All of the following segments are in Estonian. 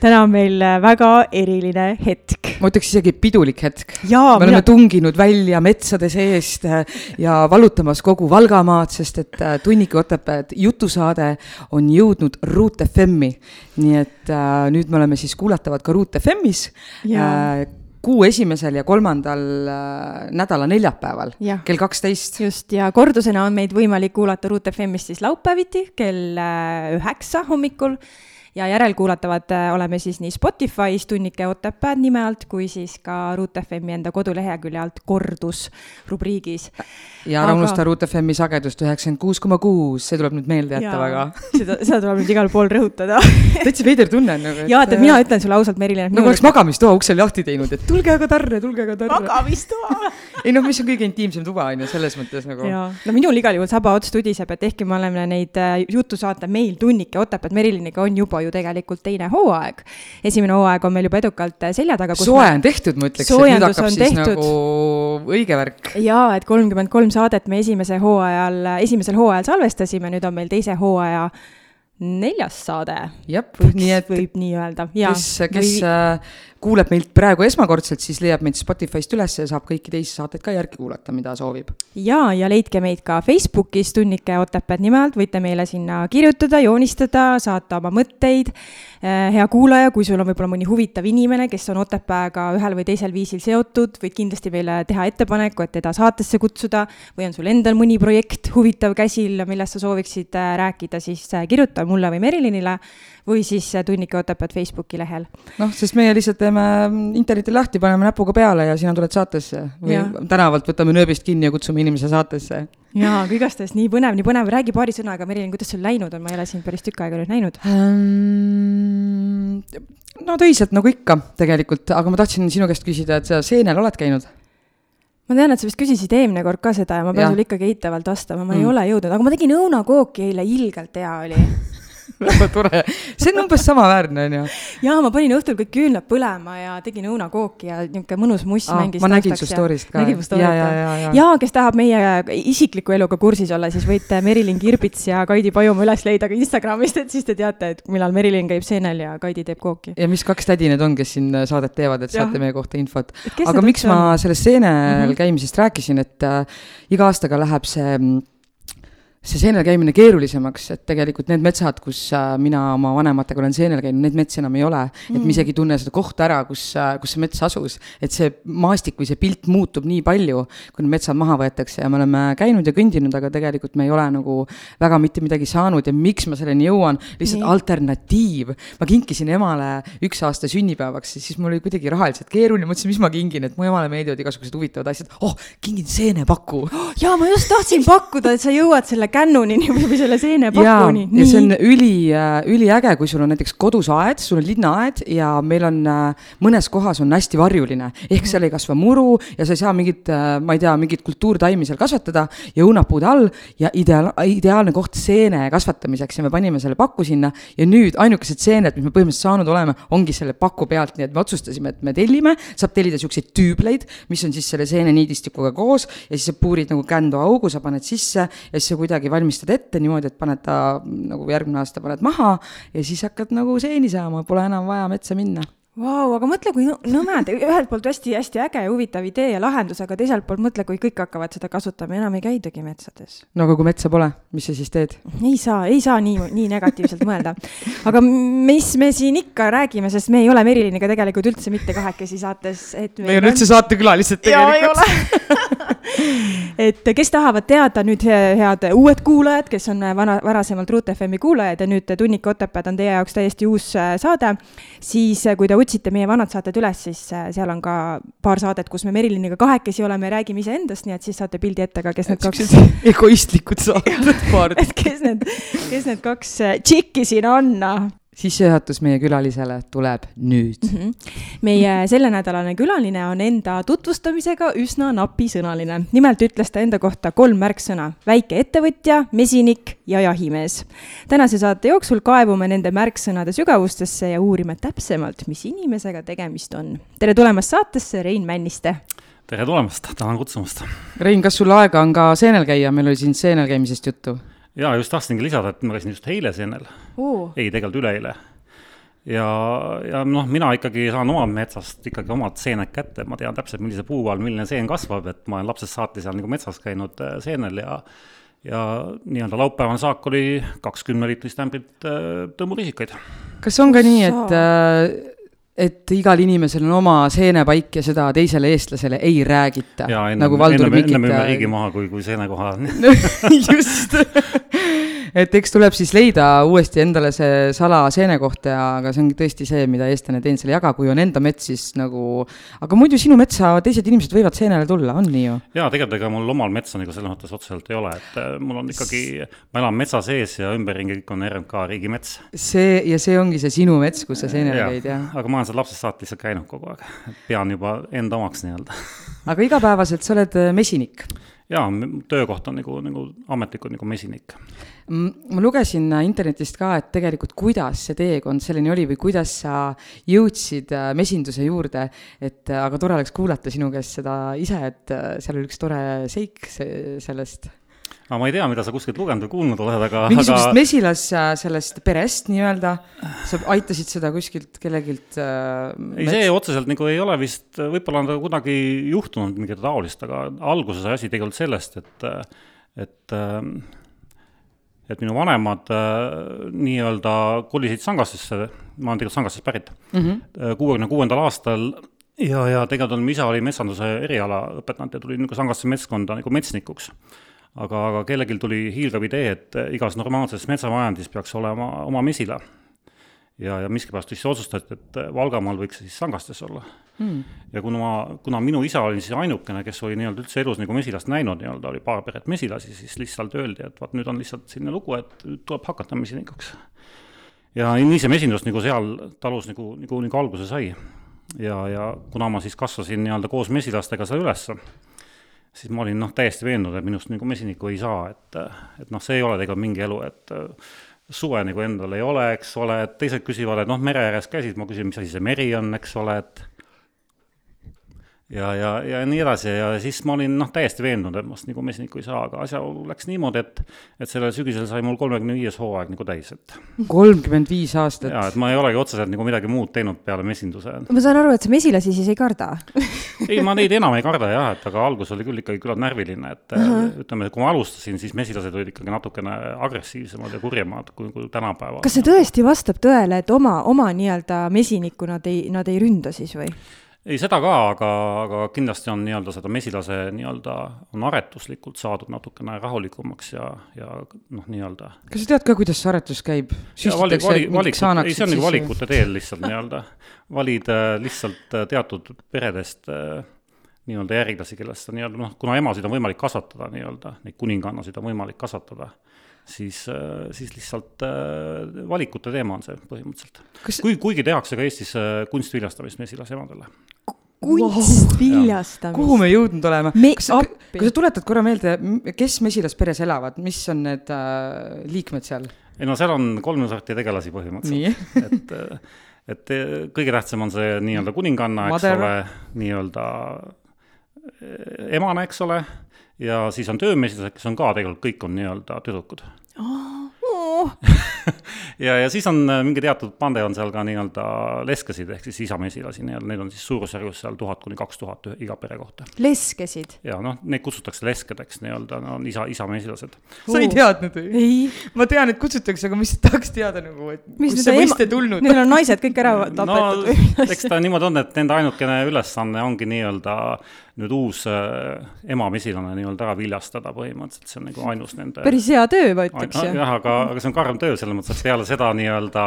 täna on meil väga eriline hetk ma ütleks isegi pidulik hetk. me oleme mina... tunginud välja metsade seest äh, ja valutamas kogu Valgamaad, sest et äh, Tunniki Otepääd jutusaade on jõudnud Ruut FM-i. nii et äh, nüüd me oleme siis kuulatavad ka Ruut FM-is äh, kuu esimesel ja kolmandal äh, nädala neljapäeval kell kaksteist. just, ja kordusena on meid võimalik kuulata Ruut FM-ist siis laupäeviti kell äh, üheksa hommikul ja järelkuulatavad äh, oleme siis nii Spotify's Tunnike Otepääd nime alt kui siis ka Ruut FM-i enda kodulehekülje alt kordus rubriigis. ja ära Aga... unusta Ruut FM-i sagedust üheksakümmend kuus koma kuus, see tuleb nüüd meelde jätta ja, väga. seda, seda tuleb nüüd igal pool rõhutada täitsa veider tunne on nagu. jaa, tead, mina ütlen sulle ausalt, Merilin. nagu oleks magamistoa uksel lahti teinud, et tulge aga tarre, tulge aga tarre. magamistoa ei noh, mis on kõige intiimsem tuba on ju, selles mõttes nagu. no minul igal juhul saba ots tudiseb, et ehkki me oleme neid äh, jutusaate meil Tunnike Otepääd Meriliniga on juba ju tegelikult teine hooaeg. esimene hooaeg on meil juba edukalt äh, selja taga. soe on tehtud, ma ütleks, et nüüd hakkab siis tehtud. nagu õige värk. jaa, et kolmkümmend kolm saadet me esimese hooajal, esimesel hooajal salvestasime, nüüd on meil teise hooaja neljas saade. nii et võib nii öelda. kes, kes või... Kuuleb meilt praegu esmakordselt, siis leiab meid Spotify'st üles ja saab kõiki teisi saateid ka järgi kuulata, mida soovib. ja, ja leidke meid ka Facebookis Tunnike Otepääd nime alt, võite meile sinna kirjutada, joonistada, saata oma mõtteid. Äh, hea kuulaja, kui sul on võib-olla mõni huvitav inimene, kes on Otepääga ühel või teisel viisil seotud, võid kindlasti meile teha ettepaneku, et teda saatesse kutsuda või on sul endal mõni projekt huvitav käsil, millest sa sooviksid äh, rääkida, siis äh, kirjuta mulle või Merilinile või siis Tunnike Otepääd Facebooki lehel. noh, sest meie lihtsalt teeme interneti lahti, paneme näpuga peale ja sina tuled saatesse või ja. tänavalt võtame nööbist kinni ja kutsume inimese saatesse. jaa, aga igastahes nii põnev, nii põnev, räägi paari sõnaga, Merilin, kuidas sul läinud on, ma ei ole sind päris tükk aega nüüd näinud um,. no töiselt nagu ikka tegelikult, aga ma tahtsin sinu käest küsida, et sa seenel oled käinud? ma tean, et sa vist küsisid eelmine kord ka seda ja ma pean sulle ikkagi eitavalt vastama, ma mm. ei ole jõudnud, aga ma tegin õunakooki eile, ilgelt hea oli väga tore, see on umbes samaväärne, on ju. ja ma panin õhtul kõik küünlad põlema ja tegin õunakooki ja niisugune mõnus muss Aa, mängis. ma nägin su story'st ka. nägin mu story't, jah. ja kes tahab meie isikliku eluga kursis olla, siis võite Merilin Kirbits ja Kaidi Pajumaa üles leida ka Instagramist, et siis te teate, et millal Merilin käib seenel ja Kaidi teeb kooki. ja mis kaks tädi need on, kes siin saadet teevad, et ja. saate meie kohta infot. aga miks ma sellest seenel mm -hmm. käimisest rääkisin, et äh, iga aastaga läheb see mm, see seenel käimine keerulisemaks, et tegelikult need metsad, kus äh, mina oma vanematega olen seenel käinud, neid metsi enam ei ole mm.. et me isegi ei tunne seda kohta ära, kus, äh, kus see mets asus. et see maastik või see pilt muutub nii palju, kui need metsad maha võetakse ja me oleme käinud ja kõndinud, aga tegelikult me ei ole nagu väga mitte midagi saanud ja miks ma selleni jõuan, lihtsalt nii. alternatiiv. ma kinkisin emale üks aasta sünnipäevaks ja siis mul oli kuidagi rahaliselt keeruline, mõtlesin, mis ma kingin, et mu emale meeldivad igasugused huvitavad asjad. oh, kingin seenepaku. jaa, ma just tahtsin pakkuda, et sa jõuad selle kännuni või selle seenepakuni. ja see on üli, äh, üliäge, kui sul on näiteks kodus aed, sul on linnaaed ja meil on äh, mõnes kohas on hästi varjuline. ehk seal ei kasva muru ja sa ei saa mingit, äh, ma ei tea, mingit kultuurtaimi seal kasvatada ja õunapuud all ja ideaal, ideaalne koht seene kasvatamiseks ja me panime selle paku sinna ja nüüd ainukesed seened, mis me põhimõtteliselt saanud oleme, ongi selle paku pealt, nii et me otsustasime, et me tellime, saab tellida siukseid tüübleid, mis on siis selle seeneniidistikuga koos ja siis sa puurid nagu kändu augu, sa paned sisse ja siis sa kuidagi midagi valmistad ette niimoodi, et paned ta nagu järgmine aasta paned maha ja siis hakkad nagu seeni saama, pole enam vaja metsa minna Vau, aga mõtle, kui nõme, ühelt poolt hästi-hästi äge ja huvitav idee ja lahendus, aga teiselt poolt mõtle, kui kõik hakkavad seda kasutama, enam ei käidagi metsades. no aga kui metsa pole, mis sa siis teed? ei saa, ei saa nii, nii negatiivselt mõelda. aga mis me siin ikka räägime, sest me ei ole Meriliniga tegelikult üldse mitte kahekesi saates, et me ei ole üldse saatekülalised tegelikult et kes tahavad teada nüüd head uued kuulajad, kes on vana, varasemalt Ruut FM-i kuulajad ja nüüd Tunnik Otepääd on teie jaoks täiesti uus äh, saade, siis äh, kui te otsite meie vanad saated üles, siis äh, seal on ka paar saadet, kus me Meriliniga kahekesi oleme ja räägime iseendast, nii et siis saate pildi ette ka, kes need kaks. egoistlikud saated paar. et kes need, kes need kaks tšikki siin on. Noh. Sissejuhatus meie külalisele tuleb nüüd mm. -hmm. meie sellenädalane külaline on enda tutvustamisega üsna napisõnaline. nimelt ütles ta enda kohta kolm märksõna, väikeettevõtja, mesinik ja jahimees. tänase saate jooksul kaevume nende märksõnade sügavustesse ja uurime täpsemalt, mis inimesega tegemist on. tere tulemast saatesse, Rein Männiste tere tulemast, tänan kutsumast. Rein, kas sul aega on ka seenel käia, meil oli siin seenel käimisest juttu jaa, just tahtsingi lisada, et ma käisin just eile seenel uh.. ei, tegelikult üleeile. ja, ja noh, mina ikkagi saan oma metsast ikkagi omad seened kätte, ma tean täpselt, millise puu all milline seen kasvab, et ma olen lapsest saati seal nagu metsas käinud äh, seenel ja ja nii-öelda laupäevane saak oli kakskümmend liitrist ämbrit äh, tõmmurisikaid. kas on ka nii, et äh, et igal inimesel on oma seenepaik ja seda teisele eestlasele ei räägita. nagu Valdur Mikita. enne müüme riigi maha, kui, kui seenekoha just et eks tuleb siis leida uuesti endale see salaseene koht ja, aga see ongi tõesti see, mida eestlane teinud ei jaga, kui on enda mets, siis nagu, aga muidu sinu metsa teised inimesed võivad seenele tulla, on nii ju? jaa, tegelikult ega mul omal metsa nagu selles mõttes otseselt ei ole, et äh, mul on ikkagi, ma elan metsa sees ja ümberringi kõik on RMK riigimets. see, ja see ongi see sinu mets, kus sa seenele käid, jah? aga ma olen seal lapsest saati lihtsalt käinud kogu aeg, pean juba enda omaks nii-öelda aga igapäevaselt sa oled äh, mesinik jaa, töökoht on nagu, nagu ametlikult nagu mesinik. Ma lugesin äh, internetist ka, et tegelikult kuidas see teekond selleni oli või kuidas sa jõudsid äh, mesinduse juurde, et äh, aga tore oleks kuulata sinu käest seda ise, et seal oli üks tore seik sellest. Aga ma ei tea, mida sa kuskilt lugenud või kuulnud oled, aga mingisugusest aga... mesilas sellest perest nii-öelda, sa aitasid seda kuskilt kellegilt äh, ei, see otseselt nagu ei ole vist, võib-olla on ta kunagi juhtunud midagi taolist, aga alguses sai asi tegelikult sellest, et, et et minu vanemad äh, nii-öelda kolisid Sangastesse, ma olen tegelikult Sangastest pärit, mhm. kuuekümne kuuendal aastal ja, ja tegelikult mu isa oli metsanduse eriala õpetanud ja tuli nagu Sangasse metskonda nagu metsnikuks aga, aga kellelgi tuli hiilgav idee, et igas normaalses metsamajandis peaks olema oma mesila. Ja, ja miskipärast siis otsustati, et Valgamaal võiks siis Sangastes olla mm.. ja kuna ma, kuna minu isa oli siis ainukene, kes oli nii-öelda üldse elus nagu mesilast näinud, nii-öelda oli paar peret mesilasi, siis lihtsalt öeldi, et vot nüüd on lihtsalt selline lugu, et tuleb hakata mesinikuks. ja nii see mesindus nagu seal talus nagu, nagu, nagu alguse sai. ja, ja kuna ma siis kasvasin nii-öelda koos mesilastega seal ülesse siis ma olin noh, täiesti veendunud, et minust nagu mesinikku ei saa, et, et noh, see ei ole tegelikult mingi elu, et suve nagu endal ei ole, eks ole, et teised küsivad, et noh, mere ääres käisid, ma küsin, mis asi see meri on, eks ole, et ja, ja, ja nii edasi ja siis ma olin noh, täiesti veendunud, et mast nagu mesinikku ei saa, aga asjaolu läks niimoodi, et et sellel sügisel sai mul kolmekümne viies hooaeg nagu täis, et kolmkümmend viis aastat? jaa, et ma ei olegi otseselt nagu midagi muud teinud peale mesinduse. ma saan aru, et sa mesilasi siis ei karda ei, ma neid enam ei karda jah, et aga algus oli küll ikkagi küllalt närviline, et uh -huh. ütleme, kui ma alustasin, siis mesilased olid ikkagi natukene agressiivsemad ja kurjemad kui, kui tänapäeval. kas see tõesti vastab tõele, et oma, oma nii-öelda mesinikku nad ei, nad ei ründa siis või? Ei, seda ka, aga, aga kindlasti on nii-öelda seda mesilase nii-öelda, on aretuslikult saadud natukene rahulikumaks ja, ja noh, nii-öelda. kas sa tead ka, kuidas see aretus käib? vali, vali, valik, ei, see on nagu valikute teel lihtsalt nii-öelda. valid äh, lihtsalt äh, teatud peredest äh, nii-öelda järglasi, kellest sa nii-öelda noh, kuna emasid on võimalik kasvatada nii-öelda, neid kuningannasid on võimalik kasvatada siis, äh, siis lihtsalt äh, valikute teema on see põhimõtteliselt. Kas.... kui, kuigi tehakse ka Eestis äh, kunstviljastamist mesilasemadele kunstviljastamist? Wow.. kuhu me jõudnud oleme? kas sa, kas sa tuletad korra meelde, kes mesilasperes elavad, mis on need äh, liikmed seal? ei no seal on kolme sorti tegelasi põhimõtteliselt, et, et kõige tähtsam on see nii-öelda kuninganna, eks ole, nii-öelda emane, eks ole ja siis on töömeeslased, kes on ka tegelikult, kõik on nii-öelda tüdrukud oh. ja, ja siis on äh, mingi teatud pande on seal ka nii-öelda leskesid ehk siis isamesilasi nii-öelda, neid on siis suurusjärgus seal tuhat kuni kaks tuhat iga pere kohta. leskesid? ja noh, neid kutsutakse leskedeks nii-öelda, no on isa, isamesilased oh.. sa ei teadnud või? ma tean, et kutsutakse, aga ma lihtsalt tahaks teada nagu, et mis kust see mõiste tulnud. Neil on naised kõik ära tapetud no, või? eks ta niimoodi on, et nende ainukene ülesanne ongi nii-öelda nüüd uus äh, emamesilane nii-öelda ära viljastada põhimõtteliselt, see on nagu ainus nende päris hea töö, ma ütleks. jah, aga, aga see on karm töö selles mõttes, et peale seda nii-öelda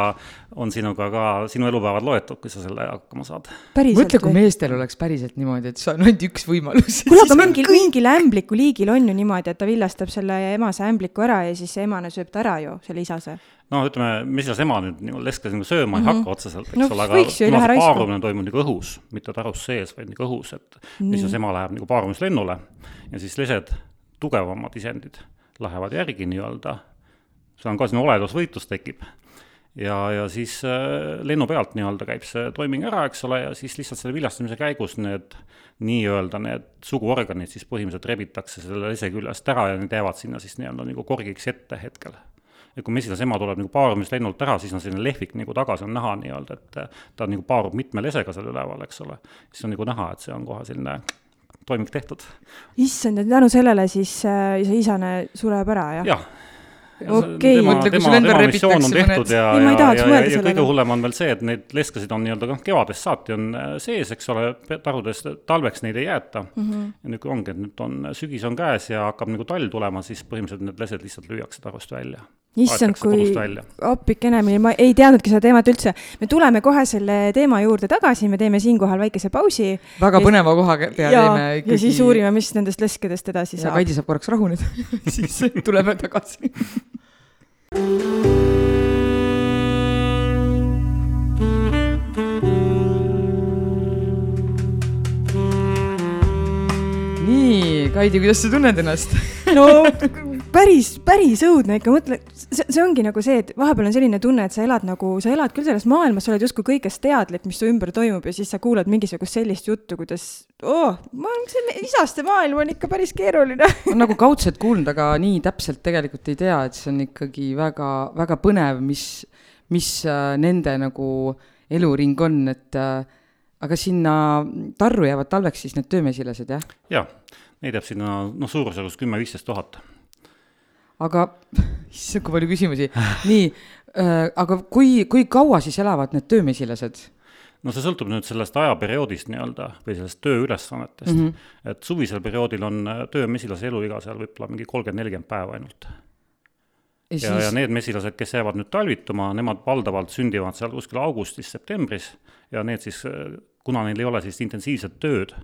on sinuga ka, sinu elupäevad loetud, kui sa selle hakkama saad. mõtle, kui meestel oleks päriselt niimoodi, et see on ainult üks võimalus. kuule, aga mingil, mingil ämbliku liigil on ju niimoodi, et ta villastab selle emase ämbliku ära ja siis see emane sööb ta ära ju, selle isase no ütleme, mesilasema nüüd nagu leskas nagu sööma mm -hmm. ei mhm. hakka otseselt, eks no, ole, aga kuna see paarumine toimub nagu õhus, mitte tarus sees, vaid nagu õhus, et mesilasema läheb nagu paarumislennule ja siis lesed, tugevamad isendid lähevad järgi nii-öelda, seal on ka selline oledusvõitlus tekib ja, ja siis äh, lennu pealt nii-öelda käib see toiming ära, eks ole, ja siis lihtsalt selle viljastamise käigus need nii-öelda need suguorganid siis põhimõtteliselt rebitakse selle lese küljest ära ja need jäävad sinna siis nii-öelda nagu korgiks ette hetkel. ja kui mesilasema tuleb nagu paarumislennult ära, siis on selline lehvik nagu tagasi on näha nii-öelda, et ta nagu paarub mitme lesega seal üleval, eks ole. siis on nagu näha, et see on kohe selline toiming tehtud. issand, ja tänu sellele siis äh, see isane sureb ära, jah? jah okei kõige hullem on veel see, et neid leskasid on nii-öelda noh, kevadest saati on sees, eks ole, tarudes talveks neid ei jäeta mm. -hmm. ja nüüd, kui ongi, et nüüd on, sügis on käes ja hakkab nagu talv tulema, siis põhimõtteliselt need lesed lihtsalt lüüakse tarust välja issand, kui appikene, ma ei teadnudki seda teemat üldse. me tuleme kohe selle teema juurde tagasi, me teeme siinkohal väikese pausi. väga põneva koha peal teeme ikkagi. ja siis uurime, mis nendest leskedest edasi saab. Kaidi saab korraks rahuneda siis tuleme tagasi nii, Kaidi, kuidas sa tunned ennast no päris, päris õudne ikka, mõtle, see, see ongi nagu see, et vahepeal on selline tunne, et sa elad nagu, sa elad küll selles maailmas, sa oled justkui kõigest teadlik, mis su ümber toimub ja siis sa kuulad mingisugust sellist juttu, kuidas oh, ma, see isaste maailm on ikka päris keeruline on nagu kaudselt kuulnud, aga nii täpselt tegelikult ei tea, et see on ikkagi väga, väga põnev, mis, mis äh, nende nagu eluring on, et äh, aga sinna tarru jäävad talveks siis need töömesilased, jah? jaa, neid jääb sinna noh, suurusjärgus kümme-viisteist tuhat aga issand, kui palju küsimusi. nii äh,, aga kui, kui kaua siis elavad need töömesilased? no see sõltub nüüd sellest ajaperioodist nii-öelda või sellest tööülesannetest mm. -hmm. et suvisel perioodil on äh, töömesilase eluiga seal võib-olla mingi kolmkümmend, nelikümmend päeva ainult. ja, ja, siis... ja need mesilased, kes jäävad nüüd talvituma, nemad valdavalt sündivad seal kuskil augustis-septembris ja need siis, äh, kuna neil ei ole sellist intensiivset tööd,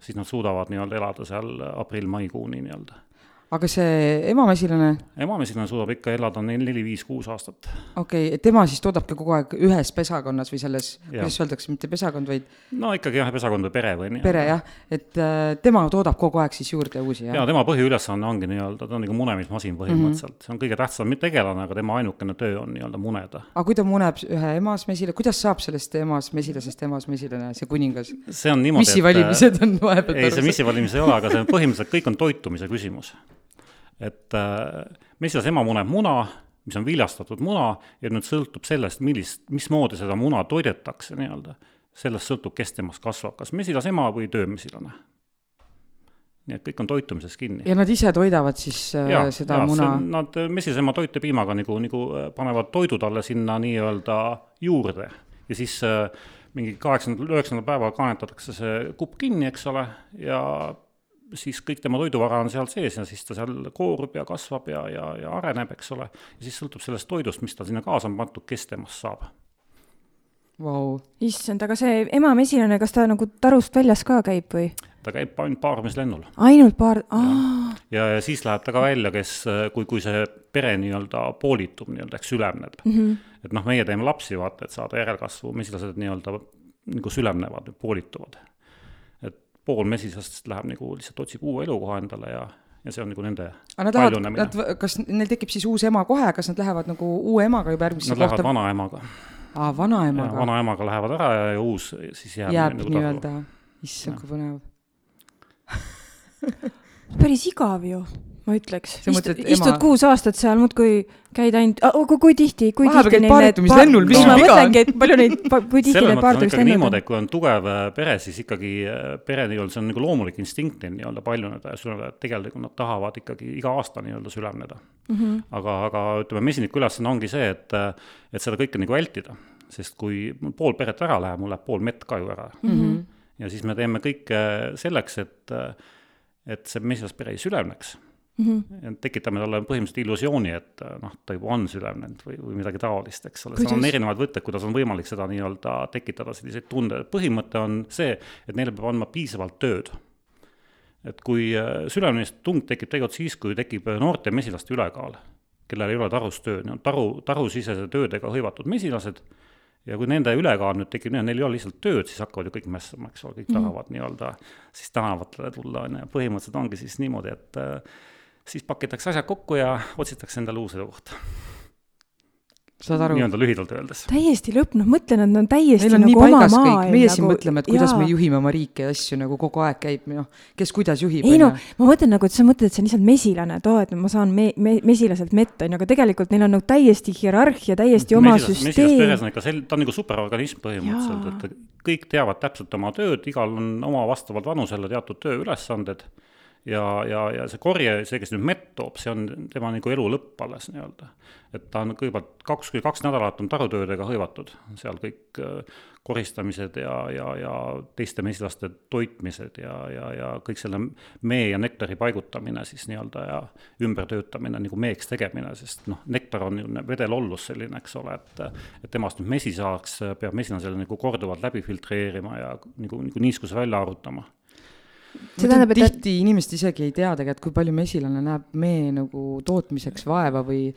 siis nad suudavad nii-öelda elada seal aprill-maikuuni nii-öelda aga see emamesilane? emamesilane suudab ikka elada neli, viis, kuus aastat. okei okay,, et tema siis toodabki kogu aeg ühes pesakonnas või selles, kuidas öeldakse, mitte pesakond, vaid no ikkagi jah, pesakond või pere või nii. pere jah, et äh, tema toodab kogu aeg siis juurde uusi, jah? jaa, tema põhiülesanne ongi nii-öelda, ta on nagu munemismasin põhimõtteliselt mm, -hmm. see on kõige tähtsam tegelane, aga tema ainukene töö on nii-öelda muneda. aga kui ta muneb ühe emasmesile, kuidas saab sellest emasmesilasest emasmesilane, see kuningas? see on niimoodi, et missivalimised on vahepeal ei, see missivalimis ei ole, aga see on põhimõtteliselt kõik on toitumise küsimus et äh, mesilasema muneb muna, mis on viljastatud muna ja nüüd sõltub sellest, millist, mismoodi seda muna toidetakse nii-öelda. sellest sõltub, kes temast kasvab, kas mesilasema või töömesilane. nii et kõik on toitumises kinni. ja nad ise toidavad siis äh, ja, seda ja, muna? Nad mesilasema toitepiimaga nagu, nagu äh, panevad toidu talle sinna nii-öelda juurde ja siis äh, mingi kaheksandal, üheksandal päeval kaanetatakse see kupp kinni, eks ole, ja siis kõik tema toiduvara on seal sees ja siis ta seal koorub ja kasvab ja, ja, ja areneb, eks ole. ja siis sõltub sellest toidust, mis tal sinna kaasa on pandud, kes temast saab wow.. issand, aga see emamesilane, kas ta nagu tarust väljas ka käib või? ta käib ainult paarumislennul. ainult paar, aa. ja, ja siis läheb ta ka välja, kes, kui, kui see pere nii-öelda poolitub nii-öelda ehk sülemneb mm. -hmm. et noh, meie teeme lapsi, vaata, et saada järelkasvu, mesilased nii-öelda nagu sülemnevad, poolituvad pool mesisest läheb nagu lihtsalt otsib uue elukoha endale ja, ja see on nagu nende aga nad lähevad, nad, kas neil tekib siis uus ema kohe, kas nad lähevad nagu uue emaga juba järgmisse kohta? Nad lähevad vanaemaga. aa, vanaemaga. vanaemaga lähevad ära ja, ja uus siis jääb. jääb nagu nii-öelda, issand kui põnev päris igav ju ma ütleks. istud, istud ema... kuus aastat seal muudkui, käid ainult kui, kui tihti, kui Vahepeal tihti neil need paar... mis ma mõtlengi, et palju neid, kui tihti need paardumislennud on? niimoodi, et kui on tugev äh, pere, siis ikkagi äh, pere nii-öelda, see on nagu loomulik instinkt neil nii-öelda paljuneda ja süveneda, et tegelikult nad tahavad ikkagi iga aasta nii-öelda süveneda mm. -hmm. aga, aga ütleme, mesiniku ülesanne ongi see, et, äh, et seda kõike nagu vältida, sest kui pool peret ära läheb, mul läheb pool mett ka ju ära mm. -hmm. ja siis me teeme kõike selleks, et, et see mesilaspere ei süveneks mm. -hmm. tekitame talle põhimõtteliselt illusiooni, et noh, ta juba on süvenenud või, või midagi taolist, eks ole, seal on erinevad võtted, kuidas on võimalik seda nii-öelda tekitada, selliseid tunde, põhimõte on see, et neile peab andma piisavalt tööd. et kui äh, süvenemistung tekib tegelikult siis, kui tekib noorte mesilaste ülekaal, kellel ei ole tarus tööd, taru, tarusisese töödega hõivatud mesilased ja kui nende ülekaal nüüd tekib, neil ei ole lihtsalt tööd, siis hakkavad ju kõik mässama, eks ole, kõik mm -hmm. tahavad nii-öelda siis tänavatele tulla, on ju, põhimõtteliselt ongi siis niimoodi, et äh, siis pakitakse asjad kokku ja otsitakse endale uus elukoht saad aru? nii-öelda lühidalt öeldes. täiesti lõpp, noh, mõtle, nad on täiesti Meil on nagu oma maailm. meie nagu, siin mõtleme, et kuidas jaa. me juhime oma riiki ja asju nagu kogu aeg käib, noh, kes kuidas juhib. ei no, ma mõtlen nagu, et sa mõtled, et see on lihtsalt mesilane, et oo, et ma saan me-, me-, mesilaselt mett, on ju, aga tegelikult neil on nagu täiesti hierarhia, täiesti oma Mesilas, süsteem. mesilasperes on ikka sel-, ta on nagu superorganism põhimõtteliselt, et kõik teavad täpselt oma tööd, igal on oma vastavalt vanusele teatud tööülesanded ja, ja, ja see korje, see, kes nüüd mett toob, see on tema nagu elu lõpp alles nii-öelda. et ta on kõigepealt kaks kuni kaks nädalat on tarutöödega hõivatud, seal kõik äh, koristamised ja, ja, ja teiste mesilaste toitmised ja, ja, ja kõik selle mee ja nektari paigutamine siis nii-öelda ja ümbertöötamine nagu meeks tegemine, sest noh, nektar on ju vedelollus selline, eks ole, et et temast nüüd mesi saaks, peab mesilane selle nagu korduvalt läbi filtreerima ja nagu, nagu niiskuse välja arutama see tähendab, et tihti inimesed isegi ei tea tegelikult, kui palju mesilane näeb mee nagu tootmiseks vaeva või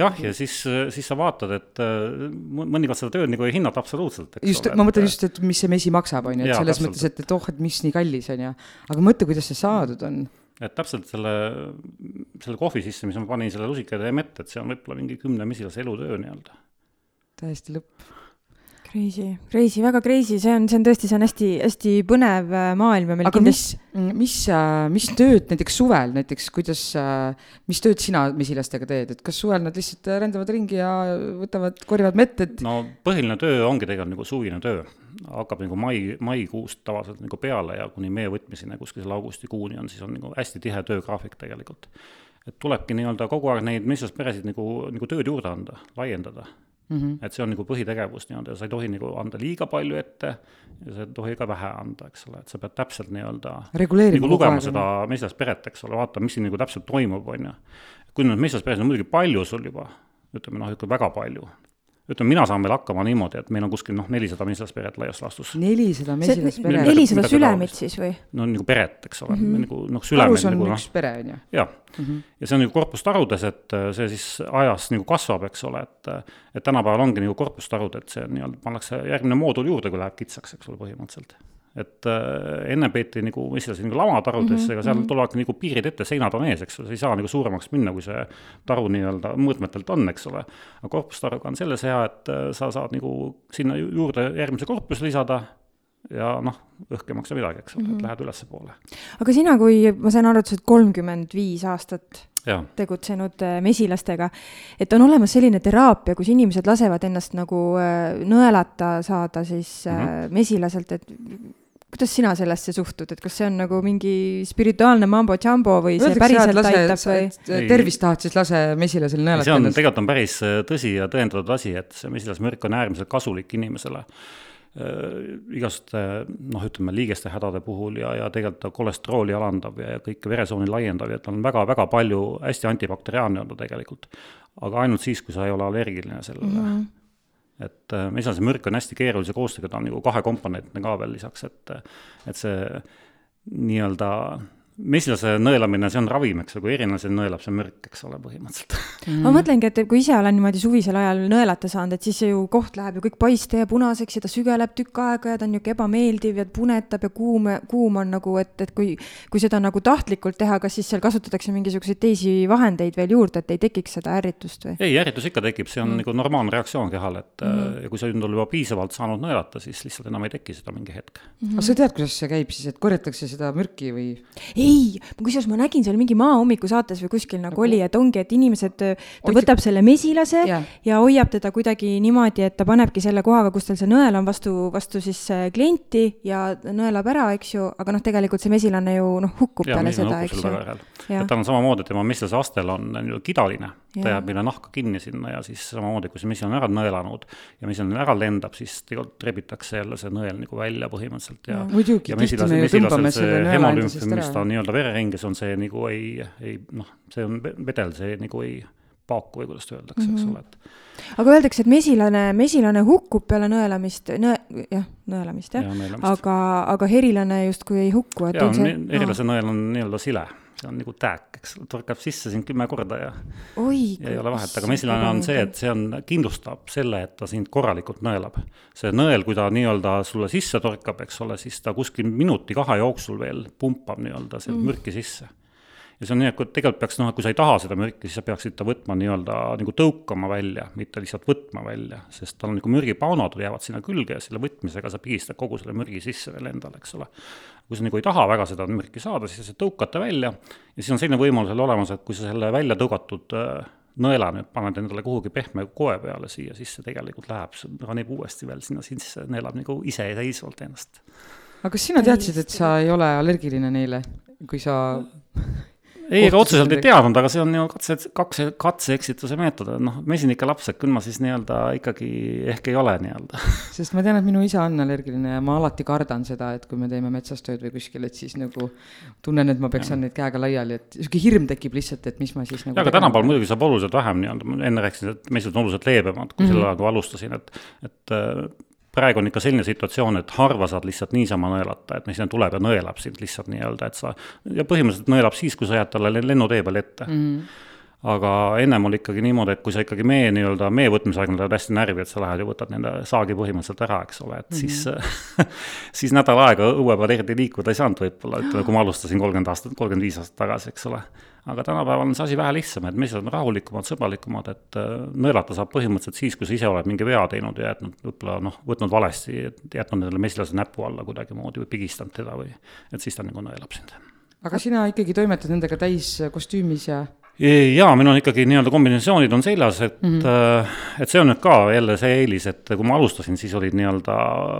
jah, ja siis, siis sa vaatad, et äh, mõnikord seda tööd nagu ei hinnata absoluutselt, just, ma mõtlen just, et mis see mesi maksab, on ju, et selles täpselt. mõttes, et, et oh, et mis nii kallis, on ju. aga mõtle, kuidas see saadud on. et täpselt selle, selle kohvi sisse, mis ma panin selle lusikatäie mette, et see on võib-olla mingi kümne mesilase elutöö nii-öelda. täiesti lõpp Crazy, crazy, väga crazy, see on, see on tõesti, see on hästi-hästi põnev äh, maailm ja meil aga kindlasti... mis, mis, äh, mis tööd näiteks suvel näiteks, kuidas, äh, mis tööd sina mesilastega teed, et kas suvel nad lihtsalt rändavad ringi ja võtavad, korjavad mett, et? no põhiline töö ongi tegelikult nagu suvine töö, hakkab nagu mai, maikuust tavaliselt nagu peale ja kuni mee võtmiseni kuskil selle augustikuuni on, siis on nagu hästi tihe töögraafik tegelikult. et tulebki nii-öelda kogu aeg neid mesilasperesid nagu, nagu tööd juurde anda, laiendada Mm -hmm. et see on nagu põhitegevus nii-öelda ja sa ei tohi nagu anda liiga palju ette ja sa ei tohi ka vähe anda, eks ole, et sa pead täpselt nii-öelda nagu lugema seda mesilasperet, eks ole, vaatama, mis siin nagu täpselt toimub, on ju. kui nüüd mesilasperes on muidugi palju sul juba, ütleme noh, ikka väga palju, ütleme, mina saan veel hakkama niimoodi, et meil on kuskil noh, nelisada mesilasperet laias laastus. nelisada mesilasperet? nelisada sülemit siis või? no nagu peret, eks ole mm, -hmm. nagu noh, sülemed. tarus on nagu, üks no, pere, on ju? jah mm, -hmm. ja see on nagu korpustarudes, et äh, see siis ajas nagu kasvab, eks ole, et äh, et tänapäeval ongi nagu korpustarud, et see nii-öelda pannakse järgmine moodul juurde, kui läheb kitsaks, eks ole, põhimõtteliselt et äh, enne peeti nagu, mis seal nagu lamatarudesse mm, -hmm. aga seal mhm. tulevad nagu piirid ette, seinad on ees, eks ole, sa ei saa nagu suuremaks minna, kui see taru nii-öelda mõõtmetelt on, eks ole. aga korpustaruga on selles hea, et äh, sa saad nagu sinna juurde järgmise korpuse lisada ja noh, õhk ei maksa midagi, eks ole mm, -hmm. et mhm. lähed ülespoole. aga sina, kui ma sain aru, et sa oled kolmkümmend viis aastat ja. tegutsenud äh, mesilastega, et on olemas selline teraapia, kus inimesed lasevad ennast nagu nõelata saada siis mm -hmm. mesilaselt, et kuidas sina sellesse suhtud, et kas see on nagu mingi spirituaalne mambo-jambo või see Öeldakse, päriselt lase, aitab või? tervist tahad, siis lase mesilasel nõelata see on, tegelikult on päris äh, tõsi ja tõendatud asi, et see mesilasmürk on äärmiselt kasulik inimesele äh, igasuguste noh, ütleme liigeste hädade puhul ja, ja tegelikult ta kolesterooli alandab ja, ja kõike veresooni laiendab ja ta on väga-väga palju, hästi antibakteriaalne on ta tegelikult. aga ainult siis, kui sa ei ole allergiline sellele mm. -hmm et äh, mesilasel mürk on hästi keerulise koostööga, ta on nagu kahekomponentne ka veel lisaks, et et see nii-öelda mesilase nõelamine, see on ravim, eks ole, kui erinelase nõelab, see on mürk, eks ole, põhimõtteliselt mm.. ma mõtlengi, et kui ise olen niimoodi suvisel ajal nõelata saanud, et siis see ju koht läheb ju kõik paiste ja punaseks ja ta sügeleb tükk aega ja ta on niisugune ebameeldiv ja punetab ja kuum, kuum on nagu, et, et kui, kui seda nagu tahtlikult teha, kas siis seal kasutatakse mingisuguseid teisi vahendeid veel juurde, et ei tekiks seda ärritust või? ei, ärritus ikka tekib, see on mm. nagu normaalne reaktsioon kehal, et mm. ja kui sa nüüd oled juba piisavalt saanud nõelata, siis lihtsalt enam ei teki seda mingi hetk mm. -hmm. aga sa tead, kuidas see käib siis, et korjatakse seda mürki või? ei, kusjuures ma nägin seal mingi Maa hommikusaates või kuskil nagu oli, et ongi, et inimesed, ta Otsib... võtab selle mesilase ja. ja hoiab teda kuidagi niimoodi, et ta panebki selle kohaga, kus tal see nõel on vastu, vastu siis äh, klienti ja nõelab ära, eks ju, aga noh, tegelikult see mesilane ju noh, hukkub ja, peale seda, eks ju. et tal on samamoodi, tema mesilase astel on nii-öelda kidaline, ta jääb meile nahka kinni sinna ja siis samamoodi, kui see mesilane on ära nõelanud ja mesilane ära lendab, siis tegelikult rebitakse jälle see nõel nagu välja põhimõtteliselt ja. muidugi, tihti me ju tõmbame selle nõela endast ära. On nii-öelda vereringes on see nagu ei, ei noh, see on vedel, see nagu ei paaku või kuidas öeldakse mm, -hmm. eks mhm. ole, et. aga öeldakse, et mesilane, mesilane hukkub peale nõelamist, nõe, jah, nõelamist jah ja,, aga, aga herilane justkui ei hukku, et. jaa, herilase no. nõel on nii-öelda sile see on nagu tääk, eks, torkab sisse sind kümme korda ja Oi, ja ei ole vahet, aga mesilane on see, et see on, kindlustab selle, et ta sind korralikult nõelab. see nõel, kui ta nii-öelda sulle sisse torkab, eks ole, siis ta kuskil minuti-kahe jooksul veel pumpab nii-öelda sealt mm. mürki sisse ja see on nii, et tegelikult peaks noh, kui sa ei taha seda mürki, siis sa peaksid ta võtma nii-öelda nagu tõukama välja, mitte lihtsalt võtma välja, sest tal on nagu mürgipaunad jäävad sinna külge ja selle võtmisega sa pigistad kogu selle mürgi sisse veel endale, eks ole. kui sa nagu ei taha väga seda mürki saada, siis sa tõukad ta välja ja siis on selline võimalus veel olemas, et kui sa selle välja tõugatud äh, nõela nüüd paned endale kuhugi pehme koe peale siia sisse, tegelikult läheb, ranib uuesti veel sinna sisse, neelab nagu iseseisvalt ennast. aga kas sina teadsid, et sa ei ole allergiline neile, kui sa ei, ega otseselt ei teadnud, aga see on ju katse, katse, katse-eksituse meetod, noh, mesinike laps, et küll ma siis nii-öelda ikkagi ehk ei ole nii-öelda. sest ma tean, et minu isa on allergiline ja ma alati kardan seda, et kui me teeme metsas tööd või kuskil, et siis nagu tunnen, et ma peaksin neid käega laiali, et sihuke hirm tekib lihtsalt, et mis ma siis nagu. aga tänapäeval muidugi saab oluliselt vähem nii-öelda, ma enne rääkisin, et mesud on oluliselt leebemad, kui mm -hmm. sel ajal, kui alustasin, et, et praegu on ikka selline situatsioon, et harva saad lihtsalt niisama nõelata, et mees tuleb ja nõelab sind lihtsalt nii-öelda, et sa, ja põhimõtteliselt nõelab siis, kui sa jääd talle lennutee peal ette mm. -hmm aga ennem oli ikkagi niimoodi, et kui sa ikkagi mee nii-öelda, mee võtmise aeg läheb hästi närvi, et sa lähed ja võtad nende saagi põhimõtteliselt ära, eks ole, et mm -hmm. siis siis nädal aega õue peal eriti liikuda ei saanud võib-olla, ütleme, kui ma alustasin kolmkümmend aastat, kolmkümmend viis aastat tagasi, eks ole aga tänapäeval on see asi vähe lihtsam, et mehed on rahulikumad, sõbralikumad, et äh, nõelata saab põhimõtteliselt siis, kui sa ise oled mingi vea teinud ja jätnud võib-olla noh, võtnud valesti, jätnud endale mesilase näpu alla kuidagimoodi või pigistanud teda või, et siis ta nagu nõelab sind. aga sina ikkagi toimetad nendega täiskostüümis ja jaa, meil on ikkagi nii-öelda kombinatsioonid on seljas, et mm, -hmm. et see on nüüd ka jälle see eelis, et kui ma alustasin, siis olid nii-öelda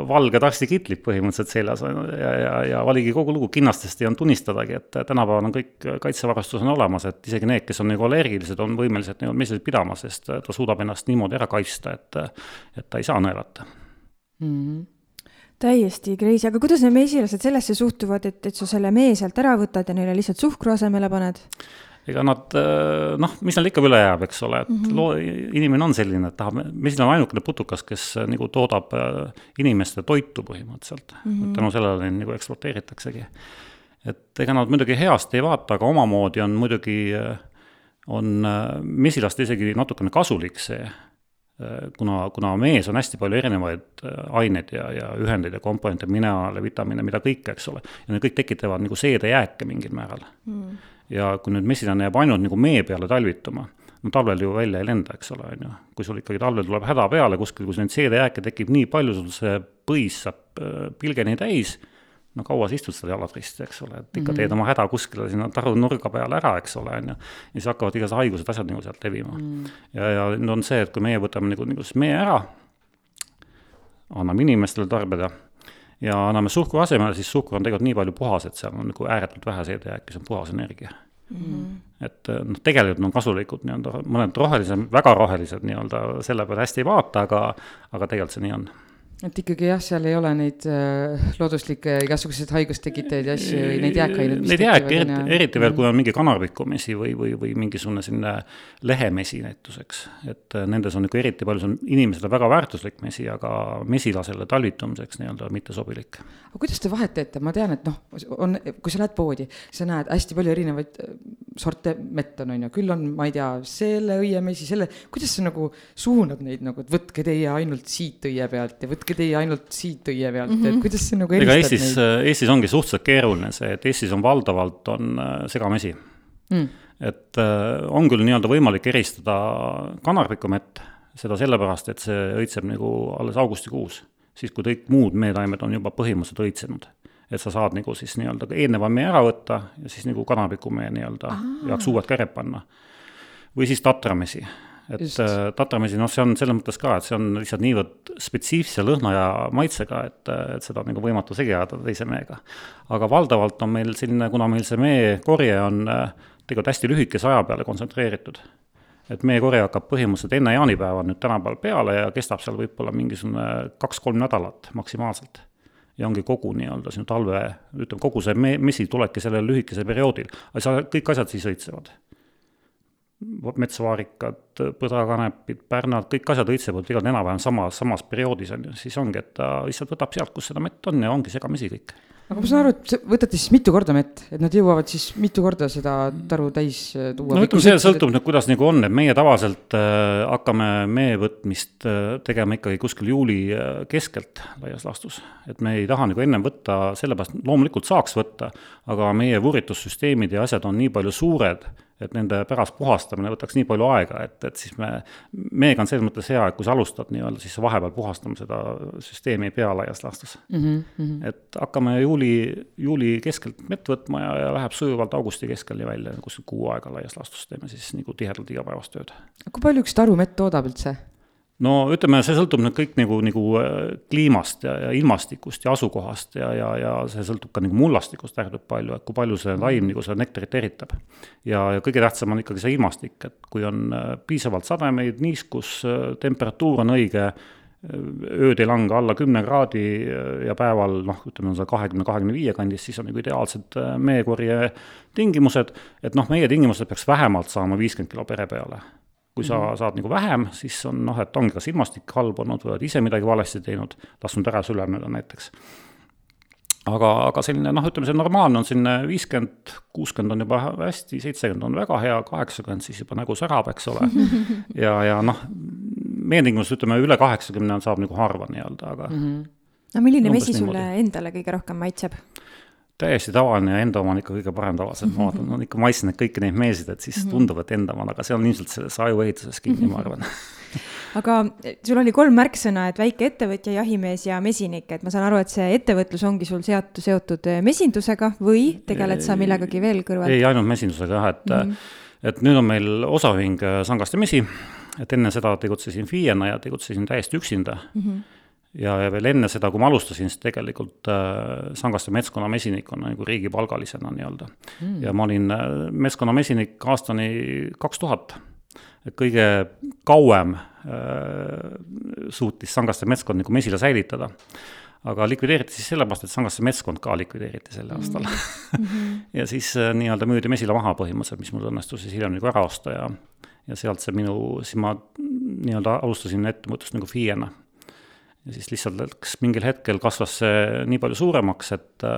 valged arstikitlid põhimõtteliselt seljas ja, ja, ja oligi kogu lugu, kinnastest ei olnud tunnistadagi, et tänapäeval on kõik kaitsevarustus on olemas, et isegi need, kes on nagu allergilised, on võimelised nii-öelda mesilist pidama, sest ta suudab ennast niimoodi ära kaitsta, et, et ta ei saa nõelata mm. -hmm täiesti crazy, aga kuidas need mesilased sellesse suhtuvad, et, et sa selle mee sealt ära võtad ja neile lihtsalt suhkru asemele paned? Ega nad äh, noh, mis neil ikka üle jääb, eks ole, et mm -hmm. loo, inimene on selline, et tahab, mesil on ainukene putukas, kes äh, nagu toodab äh, inimeste toitu põhimõtteliselt mm. -hmm. tänu sellele neid nagu ekspluateeritaksegi. et ega nad muidugi heast ei vaata, aga omamoodi on muidugi, on mesilaste isegi natukene kasulik see kuna, kuna mees on hästi palju erinevaid aineid ja, ja ühendeid ja komponente, mineraale, vitamiine, mida kõike, eks ole. ja need kõik tekitavad nagu seedejääke mingil määral mm ja kui nüüd mesilane jääb ainult nagu mee peale talvituma, no talvel ju välja ei lenda, eks ole, on ju. kui sul ikkagi talvel tuleb häda peale kuskil, kus neid seedejääke tekib nii palju, sul see põis saab äh, pilgeni täis, no kaua sa istud seal jalad risti, eks ole, et ikka mm -hmm. teed oma häda kuskile sinna taru nurga peale ära, eks ole, on ju. ja siis hakkavad igasugused haigused, asjad nagu sealt levima mm. -hmm. ja, ja nüüd on see, et kui meie võtame nagu, nagu siis mee ära, anname inimestele tarbida ja anname suhkru asemele, siis suhkur on tegelikult nii palju puhas, et seal on nagu ääretult vähe seedejääki, see on puhas energia mm. -hmm. et eh, noh, tegelikult on kasulikud nii-öelda mõned rohelised, väga rohelised nii-öelda selle peale hästi ei vaata, aga, aga tegelikult see nii on et ikkagi jah, seal ei ole neid äh, looduslikke igasuguseid haigustekitajaid ja asju või neid jääkaineid. Neid jääke, eriti, eriti veel, kui on mingi kanarpikumesi või, või, või mingisugune selline lehemesi näituseks. et äh, nendes on nagu eriti palju, see on inimesele väga väärtuslik mesi, aga mesilasele talvitumiseks nii-öelda mittesobilik. aga kuidas te vahet teete, ma tean, et noh, on, kui sa lähed poodi, sa näed hästi palju erinevaid äh, sorte mett on, on ju, küll on, ma ei tea, selle õiemesi, selle, kuidas sa nagu suunad neid nagu, et võtke teie ainult siit õie pealt ja võtke võtke teie ainult siit õie pealt mm, -hmm. et mhm. kuidas see nagu ega Eestis, Eestis ongi suhteliselt keeruline see, et Eestis on valdavalt, on äh, segamesi mm.. et äh, on küll nii-öelda võimalik eristada kanarpikumett, seda sellepärast, et see õitseb nagu alles augustikuus, siis kui kõik muud meetaimed on juba põhimõtteliselt õitsenud et sa saad nagu siis nii-öelda eelneva mee ära võtta ja siis nagu kanarpikumee nii-öelda jaoks uued käred panna. või siis tatramesi et Just. Äh, tatramesi, noh, see on selles mõttes ka, et see on lihtsalt niivõrd spetsiifilise lõhna ja maitsega, et, et seda on nagu võimatu segi ajada teise meega. aga valdavalt on meil selline, kuna meil see meekorje on äh, tegelikult hästi lühikese aja peale kontsentreeritud, et meekorje hakkab põhimõtteliselt enne jaanipäeva nüüd tänapäeval peale ja kestab seal võib-olla mingisugune kaks-kolm nädalat maksimaalselt ja ongi kogu nii-öelda sinu talve, ütleme, kogu see me-, mesi tulebki sellel lühikesel perioodil, aga sa, kõik asjad siis õitsevad. Metsvaarikad, põdrakanepid, pärnad, kõik asjad õitsevad tegelikult enam-vähem samas, samas perioodis on ju, siis ongi, et ta lihtsalt võtab sealt, kus seda mett on ja ongi segamesi kõik aga ma saan aru, et võtate siis mitu korda mett, et nad jõuavad siis mitu korda seda taru täis äh, tuua? no ütleme, see sõltub nüüd, kuidas nagu on, et meie tavaliselt äh, hakkame mee võtmist äh, tegema ikkagi kuskil juuli äh, keskelt laias laastus. et me ei taha nagu ennem võtta, sellepärast loomulikult saaks võtta, aga meie vuritussüsteemid ja asjad on nii palju suured et nende pärast puhastamine võtaks nii palju aega, et, et siis me, meiega on selles mõttes hea, et kui sa alustad nii-öelda, siis vahepeal puhastama seda süsteemi pea laias laastus mm. -hmm. et hakkame juuli, juuli keskelt mett võtma ja, ja läheb sujuvalt augusti keskeni välja, kuskil kuu aega laias laastus teeme siis nagu tihedalt igapäevast tööd. kui palju üks taru mett toodab üldse? No ütleme, see sõltub nüüd kõik nagu, nagu äh, kliimast ja, ja ilmastikust ja asukohast ja, ja, ja see sõltub ka nagu mullastikust ääretult palju, et kui palju see laim nagu seda nektarit eritab. ja, ja kõige tähtsam on ikkagi see ilmastik, et kui on äh, piisavalt sademeid, niiskus, äh, temperatuur on õige, ööd ei lange alla kümne kraadi ja päeval noh, ütleme, on see kahekümne, kahekümne viie kandis, siis on nagu ideaalsed meekorje tingimused, et noh, meie tingimused peaks vähemalt saama viiskümmend kilo pere peale kui sa mm -hmm. saad nagu vähem, siis on noh, et ongi kas ilmastik halb olnud või oled ise midagi valesti teinud, lasknud ära süleneda näiteks. aga, aga selline noh, ütleme see normaalne on selline viiskümmend, kuuskümmend on juba hästi, seitsekümmend on väga hea, kaheksakümmend siis juba nägu särab, eks ole. ja, ja noh, meie tingimustes ütleme üle kaheksakümne on, saab nagu harva nii-öelda, aga mm. -hmm. no milline vesi sulle endale kõige rohkem maitseb? Täiesti tavaline ja enda oma on ikka kõige parem tavaliselt, ma vaatan, on ikka maitsen kõiki neid meesid, et siis -hmm. tundub, et enda oma on, aga see on ilmselt selles ajuehituses kinni, ma arvan aga sul oli kolm märksõna, et väikeettevõtja, jahimees ja mesinik, et ma saan aru, et see ettevõtlus ongi sul seotud, seotud eh, mesindusega või tegeled sa millegagi veel kõrval? ei, ainult mesindusega jah, et mm, -hmm. et nüüd on meil osaühing eh, Sangaste Mesi, et enne seda tegutsesin FIE-na ja tegutsesin täiesti üksinda mm. -hmm ja, ja veel enne seda, kui ma alustasin, siis tegelikult äh, Sangaste metskonnamesinikuna nagu riigipalgalisena nii-öelda mm.. ja ma olin äh, metskonnamesinik aastani kaks tuhat. et kõige kauem äh, suutis Sangaste metskond nagu mesila säilitada. aga likvideeriti siis sellepärast, et Sangaste metskond ka likvideeriti sel aastal mm. -hmm. ja siis äh, nii-öelda müüdi mesila maha põhimõtteliselt, mis mul õnnestus siis hiljem nagu ära osta ja ja sealt see minu, siis ma nii-öelda alustasin ettevõtlust nagu FIE-na ja siis lihtsalt läks mingil hetkel kasvas see nii palju suuremaks, et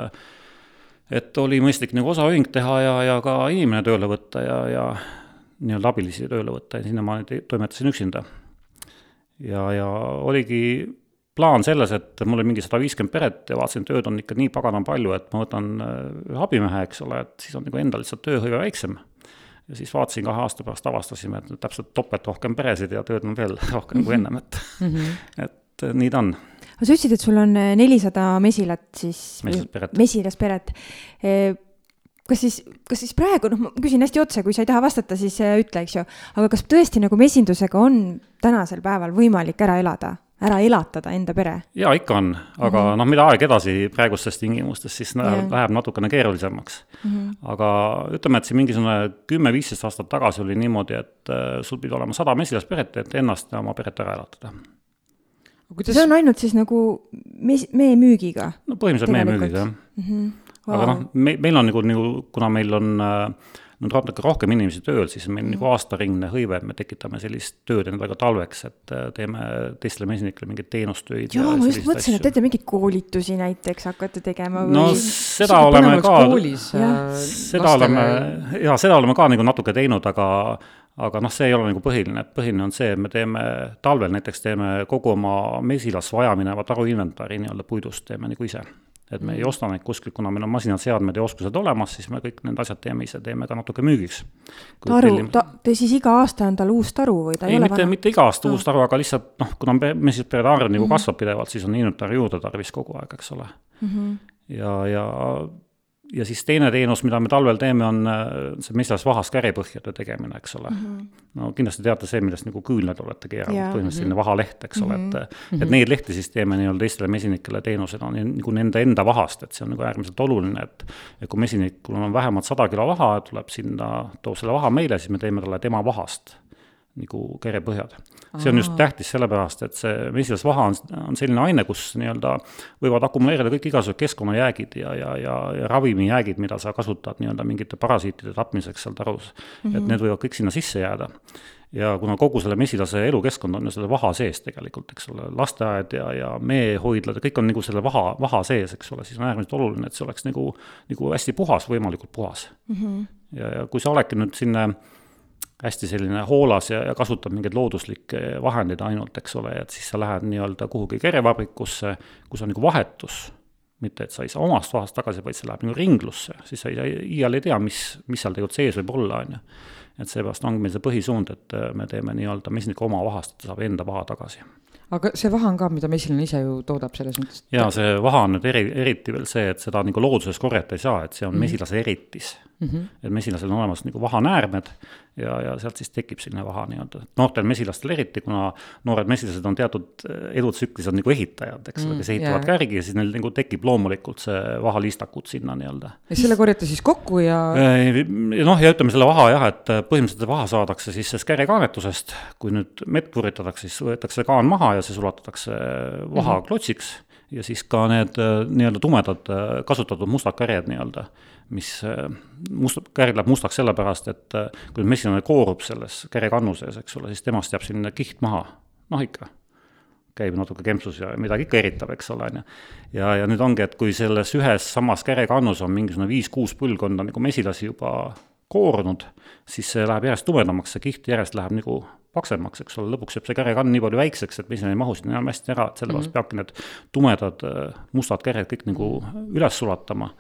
et oli mõistlik nagu osaühing teha ja, ja ka inimene tööle võtta ja, ja nii-öelda abilisi tööle võtta ja sinnamaani toimetasin üksinda. ja, ja oligi plaan selles, et mul oli mingi sada viiskümmend peret ja vaatasin, tööd on ikka nii pagana palju, et ma võtan ühe abimehe, eks ole, et siis on nagu endal lihtsalt tööhõive väiksem. ja siis vaatasin kahe aasta pärast, avastasime, et täpselt topelt rohkem peresid ja tööd on veel rohkem kui ennem, et mm, -hmm. et et nii ta on. aga sa ütlesid, et sul on äh, nelisada mesilat siis. mesilasperet. mesilasperet. Äh, kas siis, kas siis praegu, noh, ma küsin hästi otse, kui sa ei taha vastata, siis ütle, eks ju, aga kas tõesti nagu mesindusega on tänasel päeval võimalik ära elada? ära elatada enda pere? jaa, ikka on, aga mm -hmm. noh, mida aeg edasi praegustes tingimustes, siis yeah. läheb natukene keerulisemaks mm. -hmm. aga ütleme, et siin mingisugune kümme-viisteist aastat tagasi oli niimoodi, et sul pidi olema sada mesilasperet, et ennast ja oma peret ära elatada kuidas... see on ainult siis nagu mes-, mee müügiga? no põhimõtteliselt mee müügiga, jah mm. -hmm. Wow. aga noh, me, meil on nagu, nagu, kuna meil on äh, nüüd natuke rohkem inimesi tööl, siis meil mm. nagu aastaringne hõive, et me tekitame sellist tööd endale ka talveks, et äh, teeme teistele mesinikele mingeid teenustöid. jaa, ma just mõtlesin, et teete mingeid koolitusi näiteks hakkate tegema või? no seda oleme ka, äh, seda oleme, jaa, seda oleme ka nagu natuke teinud, aga aga noh, see ei ole nagu põhiline, põhiline on see, et me teeme talvel näiteks teeme kogu oma mesilas vajamineva taruinventari nii-öelda puidust teeme nagu ise. et me ei mm. osta neid kuskilt, kuna meil on masinad, seadmed ja oskused olemas, siis me kõik need asjad teeme ise, teeme ka natuke müügiks. taru, ta, te siis iga aasta on tal uus taru või ta ei, ei ole mitte, mitte iga aasta no. uus taru, aga lihtsalt noh, kuna mesisperede arv nagu mm -hmm. kasvab pidevalt, siis on inventari juurde tarvis kogu aeg, eks ole mm. -hmm. ja, ja ja siis teine teenus, mida me talvel teeme, on äh, see metsas vahas käripõhjade tegemine, eks ole mm. -hmm. no kindlasti teate see, millest nagu küünlad olete keeranud, põhimõtteliselt selline vahaleht, eks ole, et mm, -hmm. et neid lehti siis teeme nii-öelda teistele mesinikele teenusena nagu nende enda vahast, et see on nagu äärmiselt oluline, et et kui mesinikul on vähemalt sada kilo vaha, tuleb sinna, toob selle vaha meile, siis me teeme talle tema vahast nagu kerepõhjad. see on just tähtis sellepärast, et see mesilasvaha on, on selline aine, kus nii-öelda võivad akumuleerida kõik igasugused keskkonnajäägid ja, ja, ja, ja ravimijäägid, mida sa kasutad nii-öelda mingite parasiitide tapmiseks seal tarus mm. -hmm. et mhm. need võivad kõik sinna sisse jääda ja kuna kogu selle mesilase elukeskkond on ju selle vaha sees tegelikult, eks ole, lasteaed ja, ja meehoidlad ja kõik on nagu selle vaha, vaha sees, eks ole, siis on äärmiselt oluline, et see oleks nagu, nagu hästi puhas, võimalikult puhas mm. -hmm. ja, ja kui sa oledki nüüd sinna hästi selline hoolas ja, ja kasutad mingeid looduslikke vahendeid ainult, eks ole, et siis sa lähed nii-öelda kuhugi kerevabrikusse, kus on nagu vahetus mitte et sa ei saa omast vahast tagasi, vaid see läheb nagu ringlusse, siis sa ei, iial ei tea, mis, mis seal tegelikult sees võib olla, on ju et seepärast ongi meil see põhisuund, et äh, me teeme nii-öelda mesiniku oma vahast, et ta saab enda vaha tagasi. aga see vaha on ka, mida mesilane ise ju toodab selles mõttes? jaa, see vaha on nüüd eri, eriti veel see, et seda nagu looduses korjata ei saa, et see on mm -hmm. mesilase eritis mm. -hmm. et mesilasel on olemas nagu vahanäärmed ja, ja sealt siis tekib selline vaha nii-öelda, noortel mesilastel eriti, kuna noored mesilased on teatud eh, elutsüklis on nagu ehitajad, eks ole mm,, kes ehitavad yeah. kärgi ja siis neil nagu tekib loomulikult see vahaliistakud sinna nii-öelda. ja selle korjate siis kokku ja? noh, ja ütleme selle vaha jah, et põhimõtteliselt vaha saadakse siis sellest kärekaanetusest, kui nüüd mett puritatakse, siis võetakse kaan maha ja see sulatatakse vahaklotsiks mm -hmm ja siis ka need äh, nii-öelda tumedad kasutatud mustad kärjed nii-öelda, mis äh, must, kärg läheb mustaks sellepärast, et kui messilane koorub selles kärjekannu sees, eks ole, siis temast jääb selline kiht maha, noh ikka. käib natuke kempsus ja midagi ikka eritab, eks ole, on ju. ja, ja nüüd ongi, et kui selles ühes samas kärekannus on mingisugune viis-kuus põlvkonda nagu mesilasi juba koorunud, siis see läheb järjest tumedamaks, see kiht järjest läheb nagu paksemaks, eks ole, lõpuks jääb see kärekann nii palju väikseks, et mesin ei mahu sinna enam hästi ära, et sellepärast mm -hmm. peabki need tumedad äh, mustad käred kõik nagu üles sulatama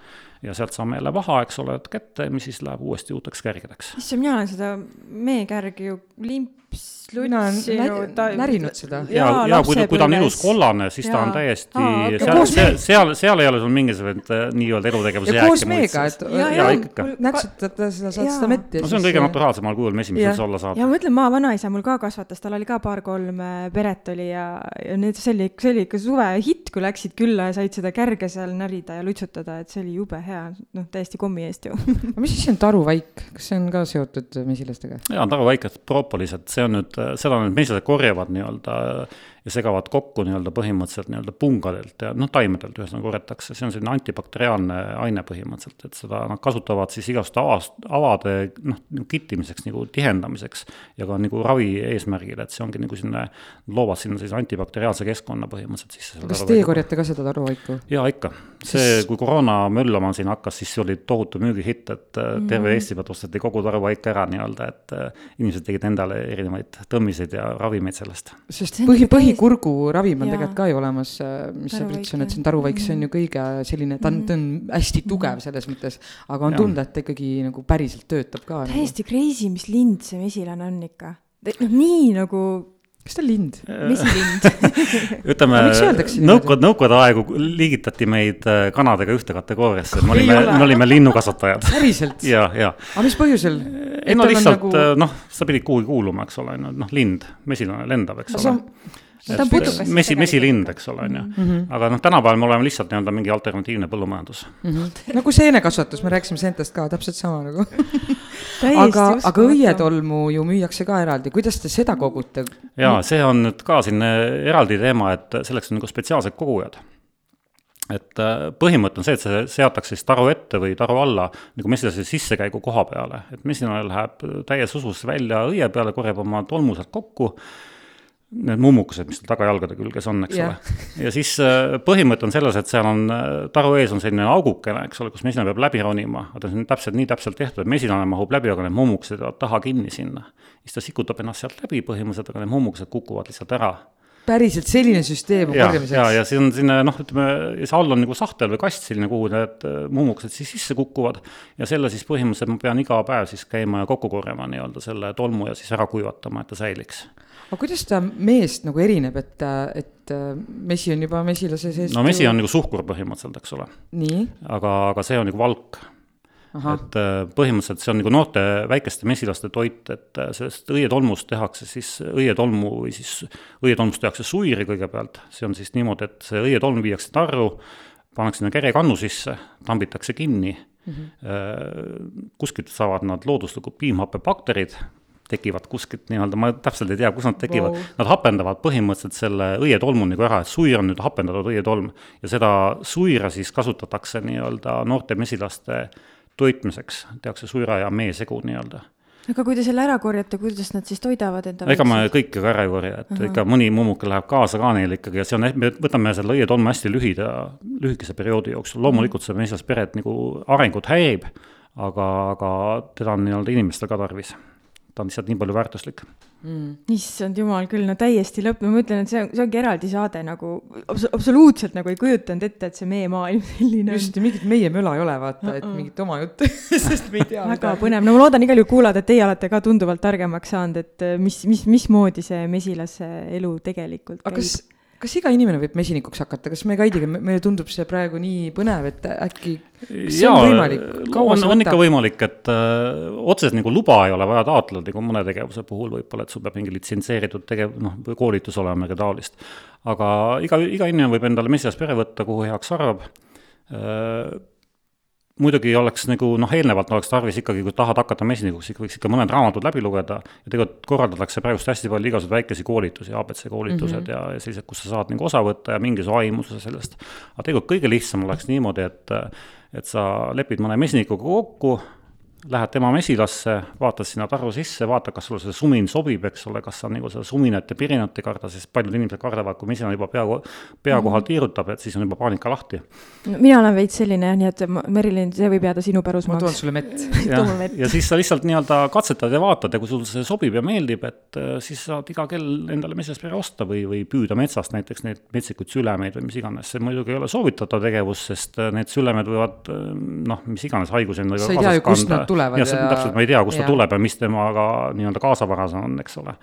ja sealt saame jälle vaha, eks ole, kätte, mis siis läheb uuesti uuteks kärgedeks. issand, mina olen seda meekärgi ju limps lutsinud. närinud seda. ja, ja, ja kui, kui ta on ilus kollane, siis ja. ta on täiesti Aa, okay. seal, seal, seal, seal ei ole sul mingisuguseid äh, nii-öelda elutegevuse jääke. koos meega, et ja, ja, ikka. näksutad seda, saad seda mett. no see on kõige naturaalsemal kujul mesi, mis üldse olla saab. ja ma mõtlen, maavanaisa mul ka kasvatas, tal oli ka paar-kolm äh, peret oli ja, ja need, see oli, see oli ikka suve hitt, kui läksid külla ja said seda kärge seal närida ja lutsutada, et see oli jube hea, noh, täiesti kommi eest ju aga mis asi on taruvaik, kas see on ka seotud mesilastega? jaa, taruvaik, et propolis, et see on nüüd, seda need mesilased korjavad nii-öelda ja segavad kokku nii-öelda põhimõtteliselt nii-öelda pungadelt ja noh, taimedelt ühesõnaga korjatakse, see on selline antibakteriaalne aine põhimõtteliselt, et seda nad kasutavad siis igasuguste avast, avade noh, kittimiseks nagu tihendamiseks ja ka nagu ravi eesmärgil, et see ongi nagu selline, loovad sinna sellise antibakteriaalse keskkonna põhimõtteliselt sisse. kas teie korjate ka seda taruvaiku? jaa, ikka. see, kui koroona möllama siin hakkas, siis oli tohutu müügihitt, et mm. terve Eesti pealt osteti kogu taruvaik ära nii-öelda, et äh, inimesed tegid endale erinevaid tõmmiseid ja ravimeid sellest. sest põhi, põhi põhikurguravim on tegelikult ka ju olemas, äh, mis sa ütlesid, et see on taruvaik, see on ju kõige selline, ta on, ta on hästi tugev selles mõttes, aga on tunda, et ta ikkagi nagu päriselt töötab ka. Nagu. täiesti nagu. crazy, mis lind see mesilane on ikka. noh, nii nagu kas ta on lind? mesilind ütleme, nõukogude, nõukogude aegu liigitati meid äh, kanadega ühte kategooriasse, me olime, me olime linnukasvatajad. päriselt? ja, ja. aga mis põhjusel? ei no lihtsalt nagu... Äh, noh, sa pidid kuhugi kuuluma, eks ole, noh lind, mesilane lendab, eks ole on. Mesi, mesilind, eks ole, on ju. Mhm. aga noh, tänapäeval me oleme lihtsalt nii-öelda mingi alternatiivne põllumajandus mm. -hmm. nagu seenekasvatus, me rääkisime seentest ka, täpselt sama nagu aga, aga õietolmu ju müüakse ka eraldi, kuidas te seda kogute? jaa, see on nüüd ka siin eraldi teema, et selleks on nagu spetsiaalsed kogujad et äh, põhimõte on see, et see seatakse siis taru ette või taru alla nagu mesilase sissekäigu koha peale, et mesilane läheb täies usus välja õie peale, korjab oma tolmu sealt kokku need mummukesed, mis tal tagajalgade külges on, eks yeah. ole. ja siis äh, põhimõte on selles, et seal on, äh, taru ees on selline augukene, eks ole, kus mesilane peab läbi ronima, aga see on täpselt nii täpselt tehtud, et mesilane mahub läbi, aga need mummukesed jäävad taha kinni sinna. siis ta sikutab ennast sealt läbi põhimõtteliselt, aga need mummukesed kukuvad lihtsalt ära päriselt selline süsteem on korjamiseks? ja, ja see on selline noh, ütleme, see all on nagu sahtel või kast selline, kuhu need äh, mummukesed siis sisse kukuvad. ja selle siis põhimõtteliselt ma pean iga päev siis käima ja kokku korjama nii-öelda selle tolmu ja siis ära kuivatama, et ta säiliks aga kuidas ta meest nagu erineb, et, et äh, mesi on juba mesilase sees? no mesi on nagu suhkur põhimõtteliselt, eks ole. aga, aga see on nagu valk. et äh, põhimõtteliselt see on nagu noorte väikeste mesilaste toit, et äh, sellest õietolmust tehakse siis õietolmu või siis õietolmust tehakse suiri kõigepealt, see on siis niimoodi, et see õietolm viiakse tarru, pannakse sinna kerekannu sisse, tambitakse kinni mm, -hmm. kuskilt saavad nad looduslikud piimhappebakterid tekivad kuskilt nii-öelda, ma täpselt ei tea, kus nad tekivad wow., nad hapendavad põhimõtteliselt selle õietolmu nagu ära, et suir on nüüd hapendatud õietolm ja seda suira siis kasutatakse nii-öelda noorte mesilaste toitmiseks, tehakse suira ja mee segu nii-öelda aga kui te selle ära korjate, kuidas nad siis toidavad enda ega me kõike ka ära ei korja, et uh -huh. ikka mõni mummuke läheb kaasa ka neil ikkagi ja see on, me võtame selle õietolmu hästi lühida, lühikese perioodi jooksul, loomulikult see mesilas peret nagu arengut häirib, aga, aga teda on nii-öelda inimestel ka tarvis. Ta on lihtsalt nii palju väärtuslik mm.. issand jumal küll, no täiesti lõpp, ma mõtlen, et see on, see ongi eraldi saade nagu abs, absoluutselt nagu ei kujutanud ette, et see meie maailm selline on. just, mingit meie möla ei ole, vaata, et mingit oma juttu sest me ei tea. väga põnev, no ma loodan igal juhul kuulada, et teie olete ka tunduvalt targemaks saanud, et äh, mis, mis, mismoodi see mesilase elu tegelikult käib. kas kas iga inimene võib mesinikuks hakata, kas me Kaidiga, meile tundub see praegu nii põnev, et äkki see on on, on ikka võimalik, et öö, äh, otseselt nagu luba ei ole vaja taotleda nagu mõne tegevuse puhul võib-olla, et sul peab mingi litsentseeritud tegev-, noh, koolitus olema ja taolist. aga iga, iga inimene võib endale mesilaspere võtta, kuhu heaks arvab. Äh, muidugi oleks nagu noh, eelnevalt oleks tarvis ikkagi, kui tahad hakata mesinikuks, ikka võiks ikka mõned raamatud läbi lugeda ja tegelikult korraldatakse praegust hästi palju igasuguseid väikesi koolitusi, abc koolitused mm -hmm. ja, ja sellised, kus sa saad nagu osa võtta ja mingisuguse aimuse sellest. aga tegelikult kõige lihtsam oleks niimoodi, et, et sa lepid mõne mesinikuga kokku lähed tema mesilasse, vaatad sinna taru sisse, vaatad, kas sulle see sumin sobib, eks ole, kas sa nagu seda suminat ja pirinat ei karda, sest paljud inimesed kardavad, kui mesilane juba pea, pea kohal mhm. tiirutab, et siis on juba paanika lahti no,. mina olen veits selline jah, nii et Merilin, see võib jääda sinu pärusmaaks. ma toon sulle mett ja, ja siis sa lihtsalt nii-öelda katsetad ja vaatad ja kui sul see sobib ja meeldib, et äh, siis saad iga kell endale mesilaspere osta või, või püüda metsast näiteks neid metsikuid sülemeid või mis iganes. see muidugi ei ole soovitatav tegevus, sest äh, need sülemed võivad äh, noh, mis iganes haigusi endaga kaasas kanda tulevad ja, ja täpselt ma ei tea, kust ta tuleb ja mis temaga nii-öelda kaasavaras on, eks ole.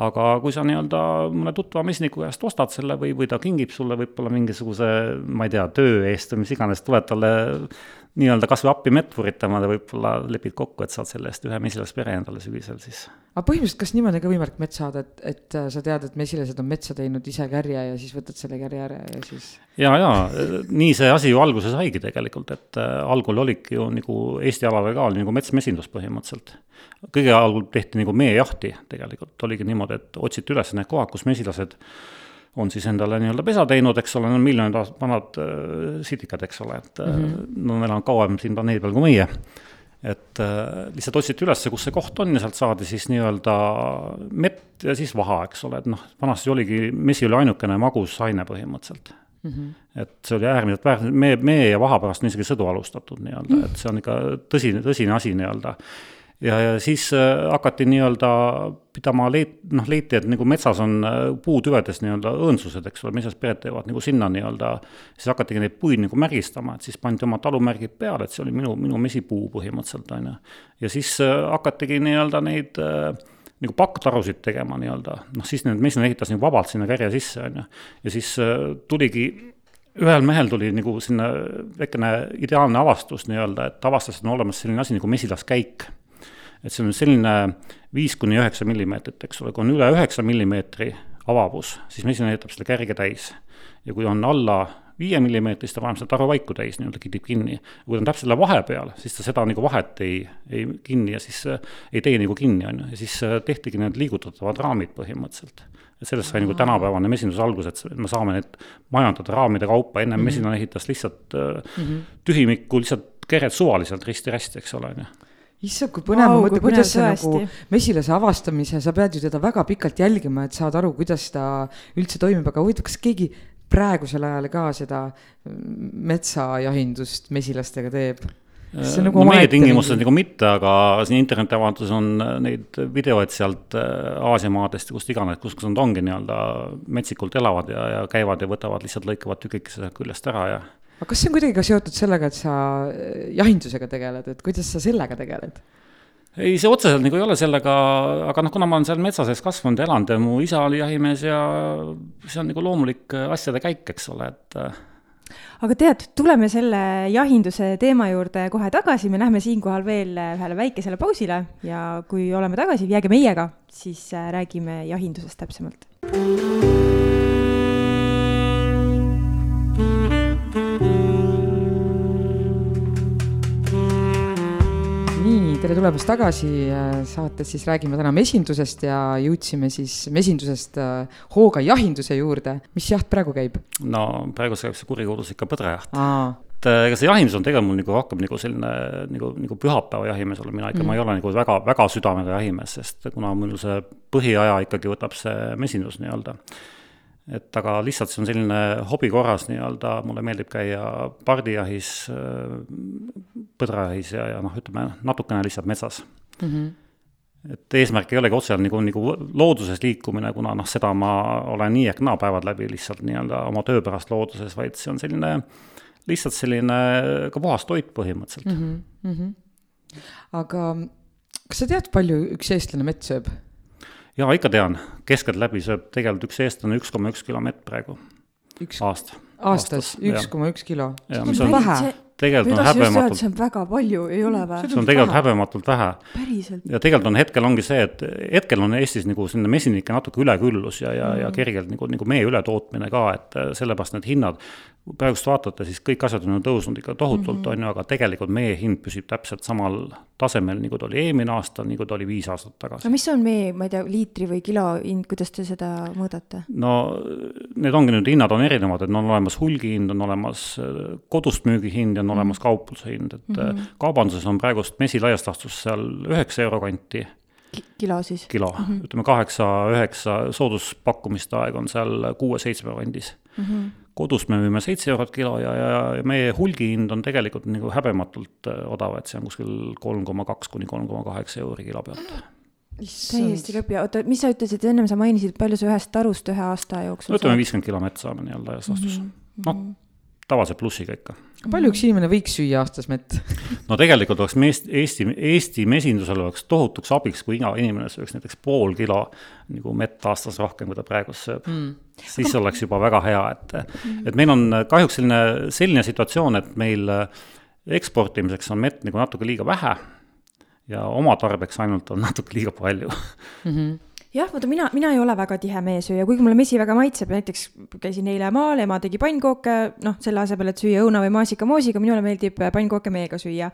Aga kui sa nii-öelda mõne tuttava mesniku käest ostad selle või, või ta kingib sulle võib-olla mingisuguse, ma ei tea, töö eest või mis iganes, tuled talle nii-öelda kas või appi mett vuritama ja võib-olla lepid kokku, et saad selle eest ühe mesilaspere endale sügisel siis. aga põhimõtteliselt, kas niimoodi on ka võimalik mett saada, et, et äh, sa tead, et mesilased on metsa teinud ise kärje ja siis võtad selle kärje ära ja siis? ja, ja nii see asi ju alguse saigi tegelikult, et äh, algul oligi ju nagu Eesti alal ka oli nagu metsmesindus põhimõtteliselt. kõige algul tehti nagu meejahti tegelikult, oligi niimoodi, et otsiti üles need kohad, kus mesilased on siis endale nii-öelda pesa teinud, eks ole, need on miljonid aastat vanad äh, sitikad, eks ole, et mm -hmm. nad on elanud kauem siin planeedi peal kui meie. et äh, lihtsalt otsiti üles, kus see koht on ja sealt saadi siis nii-öelda mett ja siis vaha, eks ole, et noh, vanasti oligi, mesi oli ainukene magusaine põhimõtteliselt Mm -hmm. et see oli äärmiselt väär-, mee, mee ja vaha pärast on isegi sõdu alustatud nii-öelda et see on ikka tõsine, tõsine asi nii-öelda ja, ja siis äh, hakati nii-öelda pidama leit-, noh, leiti, et nagu metsas on äh, puutüvedes nii-öelda õõnsused, eks ole, metsas pered teevad nagu sinna nii-öelda, siis hakatigi neid puid nagu märgistama, et siis pandi oma talumärgid peale, et see oli minu, minu mesipuu põhimõtteliselt, on ju. ja siis äh, hakatigi nii-öelda neid nagu pakktarusid tegema nii-öelda, noh siis need mesilane ehitas nagu vabalt sinna kärje sisse, on ju. ja siis tuligi ühel mehel tuli nagu sinna väikene ideaalne avastus nii-öelda, et avastas, et on olemas selline asi nagu mesilaskäik et see on selline viis kuni üheksa millimeetrit, eks ole, kui on üle üheksa millimeetri avavus, siis mesin jätab selle kärge täis. ja kui on alla viie millimeetri, siis ta paneb seda taruvaiku täis, nii-öelda kidib kinni. kui ta on täpselt selle vahepeal, siis ta seda nagu vahet ei, ei kinni ja siis äh, ei tee nagu kinni, on ju, ja siis äh, tehtigi need liigutatavad raamid põhimõtteliselt. et sellest sai nagu tänapäevane mesindus alguse, et me saame need majandada raamide kaupa, ennem mm -hmm. mesinane ehitas lihtsalt mm -hmm. tühimikku, lihtsalt kered suvaliselt risti-rästi, eks ole, on ju issand, kui põnev ma mõtlen, kuidas see nagu mesilase avastamise, sa pead ju teda väga pikalt jälgima, et saada aru, kuidas ta üldse toimib, aga huvitav, kas keegi praegusel ajal ka seda metsajahindust mesilastega teeb? Nagu no meie tingimustes nagu mitte, aga siin interneti avalduses on neid videoid sealt äh, Aasia maadest ja kust iganes, kus, kus nad ongi nii-öelda metsikult elavad ja, ja käivad ja võtavad, lihtsalt lõikavad tükikese küljest ära ja aga kas see on kuidagi ka seotud sellega, et sa äh, jahindusega tegeled, et kuidas sa sellega tegeled? ei, see otseselt nagu ei ole sellega, aga noh, kuna ma olen seal metsa sees kasvanud ja elanud ja mu isa oli jahimees ja see on nagu loomulik äh, asjade käik, eks ole, et äh. aga tead, tuleme selle jahinduse teema juurde kohe tagasi, me lähme siinkohal veel ühele väikesele pausile ja kui oleme tagasi, jääge meiega, siis räägime jahindusest täpsemalt. Tere tulemast tagasi saates, siis räägime täna mesindusest ja jõudsime siis mesindusest hooga jahinduse juurde. mis jaht praegu käib? no praegu käib see kurikuulus ikka põdrajaht et ega see jahindus on tegelikult mul nagu rohkem nagu selline nagu, nagu pühapäeva jahimees olen mina ikka mm., ma ei ole nagu väga, väga südamega jahimees, sest kuna mul see põhiaja ikkagi võtab see mesindus nii-öelda et aga lihtsalt see on selline hobi korras nii-öelda, mulle meeldib käia pardijahis, põdrajahis ja, ja noh, ütleme natukene lihtsalt metsas mm. -hmm et eesmärk ei olegi otseselt nagu, nagu looduses liikumine, kuna noh, seda ma olen nii ehk naa päevad läbi lihtsalt nii-öelda oma töö pärast looduses, vaid see on selline, lihtsalt selline ka puhas toit põhimõtteliselt mm. -hmm. aga kas sa tead, palju üks eestlane mett sööb? Jaa, ikka tean, keskeltläbi sööb tegelikult üks eestlane üks koma üks kilo mett praegu. aasta. aastas üks koma üks kilo? see on vähe tegelikult on häbematult. see on väga palju, ei ole või? see on tegelikult vähe. häbematult vähe. ja tegelikult on hetkel ongi see, et hetkel on Eestis nagu selline mesinike natuke üleküllus ja, ja mm., ja kergelt nagu, nagu mee ületootmine ka, et sellepärast need hinnad praegust vaatate, siis kõik asjad on ju tõusnud ikka tohutult, mhm. on ju, aga tegelikult meie hind püsib täpselt samal tasemel, nagu ta oli eelmine aasta, nagu ta oli viis aastat tagasi. no mis on meie, ma ei tea, liitri või kilo hind, kuidas te seda mõõdate? no need ongi nüüd, hinnad on erinevad, et on olemas hulgihind, on olemas äh, kodust müügihind ja on olemas mm -hmm. kaupluse hind, et mm -hmm. kaubanduses on praegust mesi laias laastus seal üheksa euro kanti kilo siis? kilo mm, -hmm. ütleme kaheksa-üheksa sooduspakkumiste aeg on seal kuue-seitsme kandis mm. -hmm kodus me müüme seitse eurot kilo ja, ja, ja meie hulgihind on tegelikult nagu häbematult äh, odav, et see on kuskil kolm koma kaks kuni kolm koma kaheksa euri kilo pealt. täiesti lõpp ja oota, mis sa ütlesid, ennem sa mainisid, palju sa ühest tarust ühe aasta jooksul no ütleme, viiskümmend kilo mett saame nii-öelda laias laastus mm -hmm., noh, tavalise plussiga ikka. palju üks inimene võiks süüa aastas mett no tegelikult oleks meest, Eesti, Eesti mesindusel oleks tohutuks abiks, kui iga inimene sööks näiteks pool kilo nagu mett aastas rohkem, kui ta praegu sööb mm. siis oleks juba väga hea, et mm., et meil on kahjuks selline, selline situatsioon, et meil eksportimiseks on mett nagu natuke liiga vähe ja oma tarbeks ainult on natuke liiga palju mm. -hmm jah, vaata mina, mina ei ole väga tihe meesööja, kuigi mulle mesi väga maitseb, näiteks käisin eile maal, ema tegi pannkooke, noh, selle asemel, et süüa õuna või maasikamoosiga, minule meeldib pannkooke meega süüa.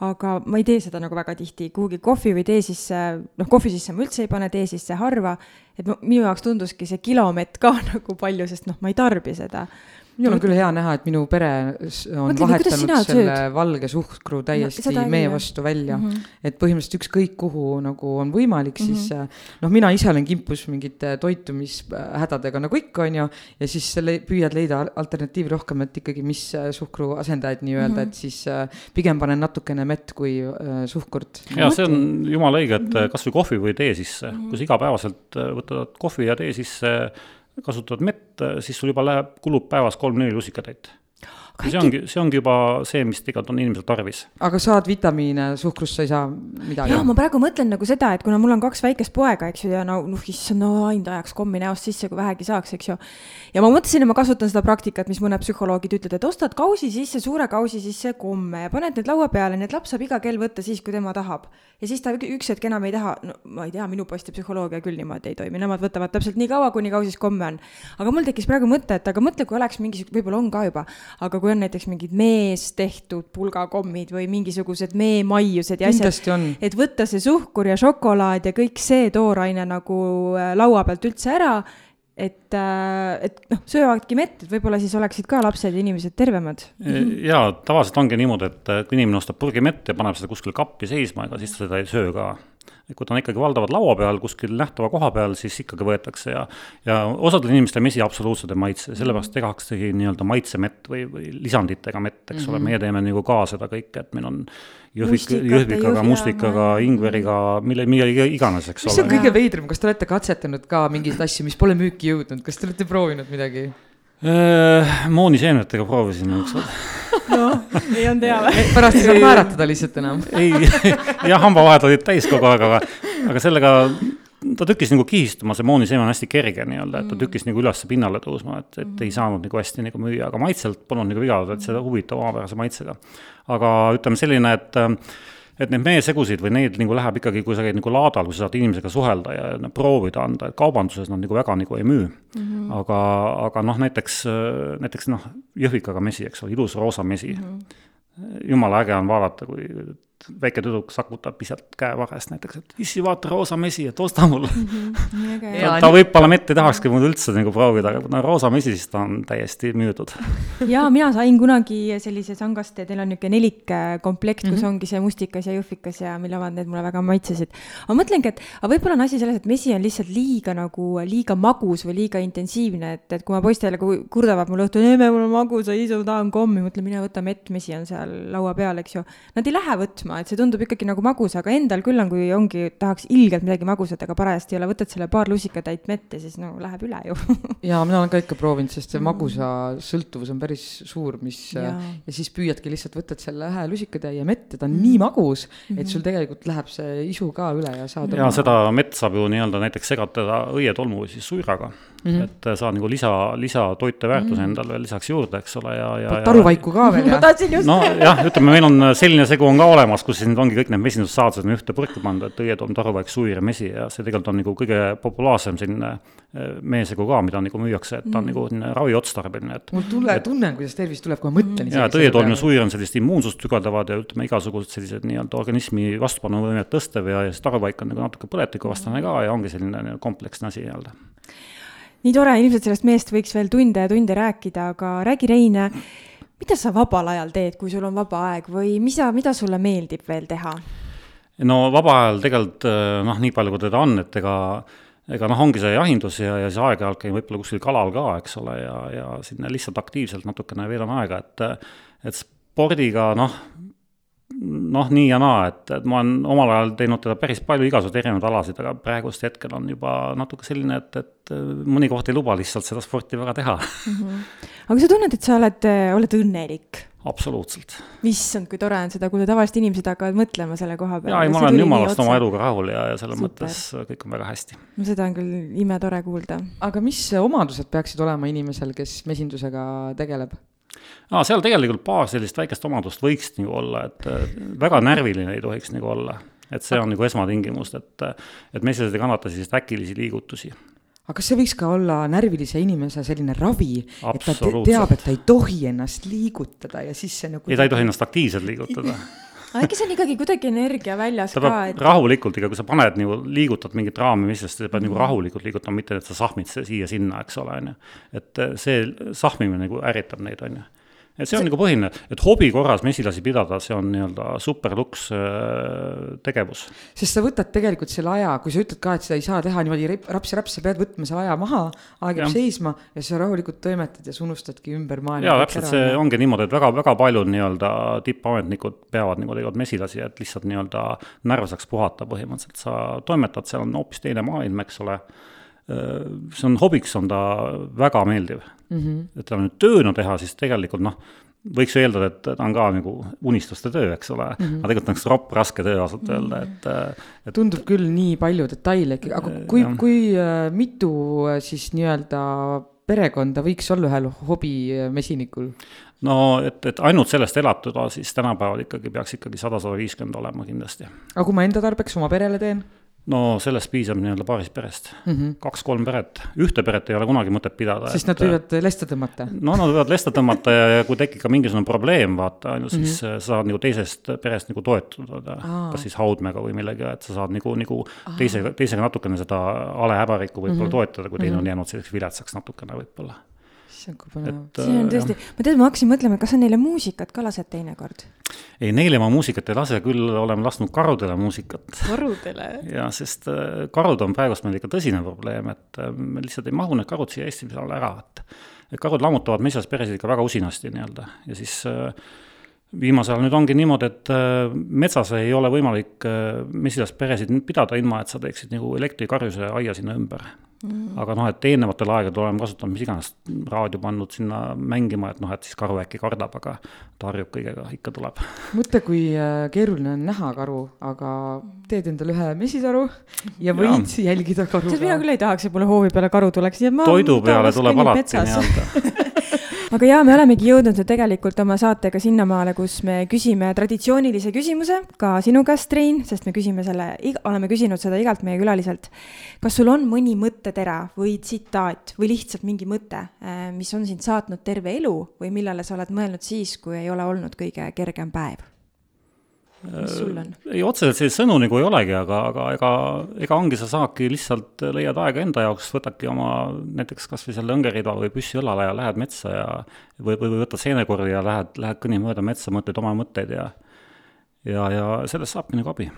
aga ma ei tee seda nagu väga tihti, kuhugi kohvi või tee sisse, noh, kohvi sisse ma üldse ei pane, tee sisse harva. et minu jaoks tunduski see kilomett ka nagu palju, sest noh, ma ei tarbi seda minul on küll hea näha, et minu pere on Mõtlen, vahetanud selle sööd? valge suhkru täiesti no, mee vastu välja mm. -hmm. et põhimõtteliselt ükskõik kuhu nagu on võimalik mm, -hmm. siis äh, noh, mina ise olen kimpus mingite toitumishädadega nagu ikka, on ju, ja siis le püüad leida alternatiivi rohkem, et ikkagi, mis äh, suhkru asendajaid nii-öelda mm, -hmm. et siis äh, pigem panen natukene mett kui suhkurt. ja see on jumala õige, et mm -hmm. kasvõi kohvi või tee sisse mm, -hmm. kui sa igapäevaselt võtad kohvi ja tee sisse kasutad mett, siis sul juba läheb, kulub päevas kolm-neli lusikatäit ja see ongi, see ongi juba see, mis tegelikult on inimesel tarvis. aga saad vitamiine, suhkrust sa ei saa midagi? jaa, ma praegu mõtlen nagu seda, et kuna mul on kaks väikest poega, eks ju, ja no noh, issand, no ainult ajaks kommi näost sisse, kui vähegi saaks, eks ju. ja ma mõtlesin, et ma kasutan seda praktikat, mis mõned psühholoogid ütlevad, et ostad kausi sisse, suure kausi sisse komme ja paned need laua peale, nii et laps saab iga kell võtta siis, kui tema tahab. ja siis ta üks hetk enam ei taha, no ma ei tea, minu poiste psühholoogia küll niimoodi ei toimi, nemad võtavad täpselt nii kaua, kuni kausis komme on. aga mul tekkis praegu mõte, et aga mõtle, kui oleks mingi, võib-olla on ka juba, aga kui on näiteks mingid mees tehtud pulgakommid või mingisugused meemaiused ja asjad. et võtta see suhkur ja šokolaad ja kõik see tooraine nagu äh, laua pealt üldse ära et, äh, et noh, söövadki mett, et võib-olla siis oleksid ka lapsed ja inimesed tervemad. ja tavaliselt ongi niimoodi, et kui inimene ostab purgi mett ja paneb seda kuskile kappi seisma, ega siis ta seda ei söö ka et kui ta on ikkagi valdavalt laua peal kuskil nähtava koha peal, siis ikkagi võetakse ja ja osadel inimestel mesi absoluutselt ei maitse, sellepärast tehaksegi nii-öelda maitsemett või, või lisanditega mett, eks mm -hmm. ole, mhm. meie teeme nagu ka seda kõike, et meil on jõhvik, jõhvikaga, mustikaga, ingveriga, mille, mille iganes, eks ole. mis on kõige veidram, kas te olete katsetanud ka mingeid asju, mis pole müüki jõudnud, kas te olete proovinud midagi? Äh, mooniseemnetega proovisime ükskord noh, ei olnud hea või? pärast ei saanud naeratada lihtsalt enam. ei, jah, hambavahed olid täis kogu aeg, aga, aga sellega ta tükkis nagu kihistuma, see mooniseeme on hästi kerge nii-öelda, et ta mm. tükkis nagu üles pinnale tõusma, et, et ei saanud nagu hästi nagu müüa, aga maitselt polnud nagu viga, et seda huvitav omapärase maitsega. aga ütleme selline, et et need meesegusid või neid nagu läheb ikkagi, kui sa käid nagu laadal, kui sa saad inimesega suhelda ja proovida anda, et kaubanduses nad nagu väga nagu ei müü mm. -hmm. aga, aga noh, näiteks, näiteks noh, jõhvikaga mesi, eks ole, ilus roosa mesi mm. -hmm. jumala äge on vaadata, kui väike tüdruk sakutab pisat käevarrest näiteks, et issi, vaata roosa mesi, et osta mulle mm. -hmm. ta, ta võib-olla mitte ei tahakski mul üldse nagu proovida, aga kuna roosa mesi, siis ta on täiesti müüdud. jaa, mina sain kunagi sellise sangaste, teil on niisugune nelikkomplekt, kus mm -hmm. ongi see mustikas ja jõhvikas ja mille omad, need mulle väga maitsesid. aga mõtlengi, et aga võib-olla on asi selles, et mesi on lihtsalt liiga nagu, liiga magus või liiga intensiivne, et, et kui ma poistele kurdavad mulle õhtul, emme, mul on magus, isa, tahan kommi, mõtlen, mine võta mett, mesi on seal laua peal, eks ju. Nad ei lähe võtma, et see tundub ikkagi nagu magus, aga endal küll on, kui ongi, tahaks ilgelt midagi magusat, aga parajasti ei ole, võtad selle paar lusikatäit mett ja siis no läheb üle ju jaa, mina olen ka ikka proovinud, sest see magusa sõltuvus on päris suur, mis ja, ja siis püüadki lihtsalt, võtad selle ühe lusikatäie mett ja ta on mm. nii magus, et mhm. sul tegelikult läheb see isu ka üle ja saad ja seda mett saab ju nii-öelda näiteks segatada õietolmu või siis suiraga mm, -hmm. et saad nagu lisa, lisatoiteväärtuse mm -hmm. endale veel lisaks juurde, eks ole, ja, ja. taruvaiku ka veel, jah? ma tahtsin just. nojah, ütleme, meil on selline segu on ka olemas, kus siin ongi kõik need mesindussaadused on ühte purki pandud, et õietolm, taruvaik, suir ja mesi ja see tegelikult on nagu kõige populaarsem selline eh, meesegu ka, mida nagu müüakse, et ta on mm. nagu selline raviotstarbeline, et. mul tule, tunnen, kuidas tervis tuleb, kui ma mõtlen ja, et õietolm ja suir on sellist immuunsust tugevdavad ja ütleme, igasugused sellised nii-öelda organismi vastupanuvõimet tõstev ja, ja siis taruvaik on nagu natuke põletikuvastane ka ja ongi selline kompleksne asi nii-öelda nii tore, ilmselt sellest meest võiks veel tunde ja tunde rääkida, aga räägi, Rein, mida sa vabal ajal teed, kui sul on vaba aeg või mis sa, mida sulle meeldib veel teha? no vaba ajal tegelikult eh, noh, nii palju kui teda on, et ega ega noh, ongi see jahindus ja, ja siis aeg-ajalt käin võib-olla kuskil kalal ka, eks ole, ja, ja sinna lihtsalt aktiivselt natukene veedan aega, et et spordiga noh, noh, nii ja naa, et, et ma olen omal ajal teinud teda päris palju igasuguseid erinevaid alasid, aga praegust hetkel on juba natuke selline, et, et mõni koht ei luba lihtsalt seda sporti väga teha mm. -hmm. aga sa tunned, et sa oled, oled õnnelik? absoluutselt. issand, kui tore on seda, kui tavalised inimesed hakkavad mõtlema selle koha peale. jaa, ei, ma olen jumalast oma eluga rahul ja, ja selles Super. mõttes kõik on väga hästi. no seda on küll imetore kuulda. aga mis omadused peaksid olema inimesel, kes mesindusega tegeleb? Aa, seal tegelikult paar sellist väikest omadust võiks nagu olla, et väga närviline ei tohiks nagu olla. et see on nagu esmatingimus, et, et mesilased ei kannata selliseid äkilisi liigutusi aga kas see võiks ka olla närvilise inimese selline ravi, et ta te teab, et ta ei tohi ennast liigutada ja siis see nagu ei, ta ei tohi ennast aktiivselt liigutada aga äkki see on ikkagi kuidagi energia väljas ta ka, et rahulikult ikka, kui sa paned nagu, liigutad mingit raami, mis sest sa pead mm -hmm. nagu mhm. rahulikult liigutama, mitte et sa sahmid siia-sinna, eks ole, on ju. et see sahmimine nagu ärritab neid, on ju et see on see... nagu põhiline, et hobi korras mesilasi pidada, see on nii-öelda superluks äh, tegevus. sest sa võtad tegelikult selle aja, kui sa ütled ka, et seda ei saa teha niimoodi raps-raps, sa pead võtma selle aja maha, aeg jääb seisma ja sa rahulikult toimetad ja sa unustadki ümber maailma. jaa, täpselt, see ongi niimoodi, et väga-väga paljud nii-öelda tippametnikud peavad nagu teevad mesilasi, et lihtsalt nii-öelda närv saaks puhata põhimõtteliselt, sa toimetad, seal on hoopis teine maailm, eks ole. Äh, see on hobiks, on ta väga meeldiv mm. -hmm. et ta nüüd tööna teha, siis tegelikult noh, võiks ju eeldada, et ta on ka nagu unistuste töö, eks ole mm. -hmm. aga tegelikult on üks ropp raske töö ausalt mm -hmm. öelda, et, äh, et. tundub küll nii palju detaile, aga kui, kui äh, mitu siis nii-öelda perekonda võiks olla ühel hobimesinikul? no et, et ainult sellest elatuda, siis tänapäeval ikkagi peaks ikkagi sada, sada viiskümmend olema kindlasti. aga kui ma enda tarbeks oma perele teen? No sellest piisab nii-öelda paarist perest mm -hmm., kaks-kolm peret, ühte peret ei ole kunagi mõtet pidada. sest et, nad võivad lesta tõmmata? no nad võivad lesta tõmmata ja, ja kui tekib ka mingisugune probleem, vaata, on ju, siis mm -hmm. sa saad nagu teisest perest nagu toetuda, kas siis haudmega või millegagi, et sa saad nagu, nagu teise, teisega natukene seda alehäbarikku võib-olla mm -hmm. toetada, kui teine mm -hmm. on jäänud selliseks viletsaks natukene võib-olla issand, kui põnev. see on tõesti, ma tead, ma hakkasin mõtlema, kas sa neile muusikat ka lased teinekord? ei, neile ma muusikat ei lase, küll oleme lasknud karudele muusikat. karudele? jaa, sest äh, karud on praegust meil ikka tõsine probleem, et äh, me lihtsalt ei mahu need karud siia Eesti peale ära, et et karud lammutavad metsasperesid ikka väga usinasti nii-öelda ja siis äh, viimasel ajal nüüd ongi niimoodi, et metsas ei ole võimalik mesilasperesid pidada, ilma et sa teeksid nagu elektrikarjuse aia sinna ümber Mm. aga noh, et eelnevatel aegadel oleme kasutanud mis iganes raadio pannud sinna mängima, et noh, et siis karu äkki kardab, aga ta harjub kõigega, ikka tuleb. mõtle, kui äh, keeruline on näha karu, aga teed endale ühe mesitaru ja võid ja. jälgida karu. tead, mina küll ei tahaks, et mulle hoovi peale karu tuleks. toidu peale tuleb alati nii-öelda aga jaa, me olemegi jõudnud nüüd tegelikult oma saatega sinnamaale, kus me küsime traditsioonilise küsimuse ka sinu käest, Rein, sest me küsime selle, oleme küsinud seda igalt meie külaliselt. kas sul on mõni mõttetera või tsitaat või lihtsalt mingi mõte, äh, mis on sind saatnud terve elu või millele sa oled mõelnud siis, kui ei ole olnud kõige kergem päev? Mis sul on? ei, otseselt selliseid sõnu nagu ei olegi, aga, aga ega, ega ongi, sa saadki lihtsalt, leiad aega enda jaoks, võtadki oma näiteks kas või selle õngerida või püssi õlale ja lähed metsa ja või, või võtad seenekorvi ja lähed, lähed kõnnid mööda metsa, mõtled oma mõtteid ja ja, ja sellest saabki nagu abi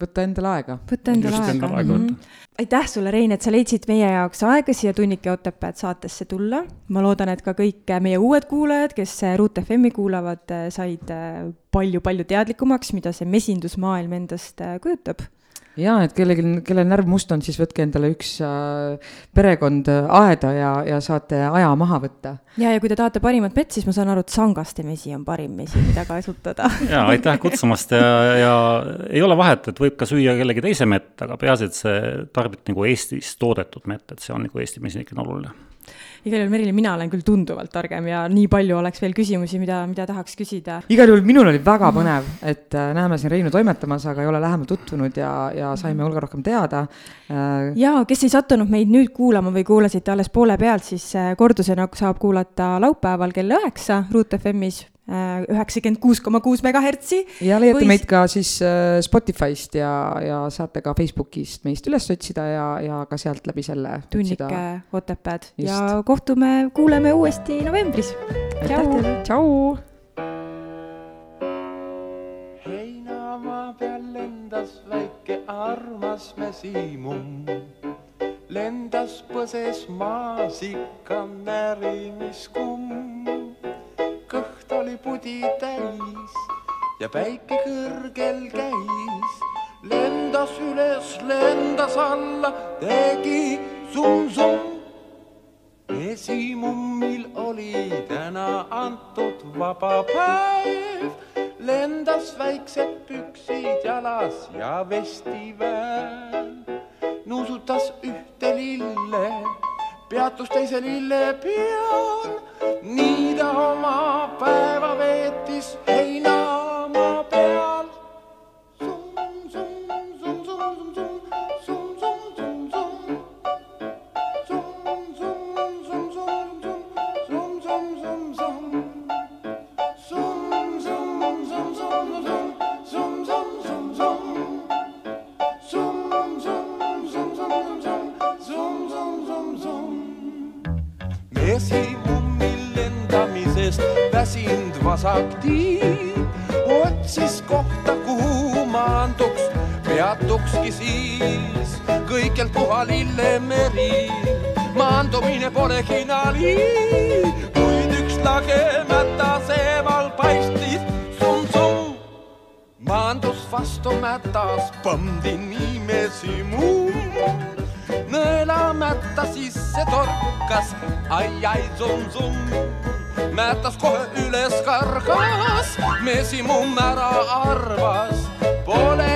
võtta endale aega. võtta endale aega. Endale aega mm -hmm. aitäh sulle, Rein, et sa leidsid meie jaoks aega siia Tunnike Otepääd saatesse tulla. ma loodan, et ka kõik meie uued kuulajad, kes Ruut FM-i kuulavad, said palju-palju teadlikumaks, mida see mesindusmaailm endast kujutab jaa, et kellelgi, kellel närv must on, siis võtke endale üks äh, perekond äh, aeda ja, ja saate aja maha võtta. ja, ja kui te tahate parimat mett, siis ma saan aru, et sangaste mesi on parim mesi, mida kasutada jaa, aitäh kutsumast ja, ja ei ole vahet, et võib ka süüa kellegi teise mett, aga peaasi, et see tarbib nagu Eestis toodetud mett, et see on nagu Eesti mesinikele oluline igal juhul, Merilin, mina olen küll tunduvalt targem ja nii palju oleks veel küsimusi, mida, mida tahaks küsida. igal juhul minul oli väga põnev, et äh, näeme siin Reinu toimetamas, aga ei ole lähemalt tutvunud ja, ja saime hulga rohkem teada. Äh, ja kes ei sattunud meid nüüd kuulama või kuulasite alles poole pealt, siis äh, kordusena saab kuulata laupäeval kell üheksa Ruut FM-is üheksakümmend kuus koma kuus megahertsi. ja leiate või... meid ka siis äh, Spotify'st ja, ja saate ka Facebookist meist üles otsida ja, ja ka sealt läbi selle. tunnike Otepääd ja kohtume, kuuleme uuesti novembris. tšau. heinamaa peal lendas väike armas mesimumm lendas põses maas ikka närimiskumm oli pudi täis ja päike kõrgel käis. lendas üles, lendas alla, tegi summ-summ. esimummil oli täna antud vaba päev, lendas väiksed püksid jalas ja vestiväel. nuusutas ühte lille, peatus teise lille peal nii ta oma päeva veetis heinamaa peal. Tiib, otsis kohta, kuhu maanduks, peatukski siis kõikjalt puha lillemeri. maandumine polegi nali, kuid üks lage mätas eemal paistis summ-summ. maandus vastu mätas, põmdi nimesi mumm nõelamätta sisse torkas ai, ai, summ-summ mätas kohe üles kargas, mesimumm ära arvas, polegi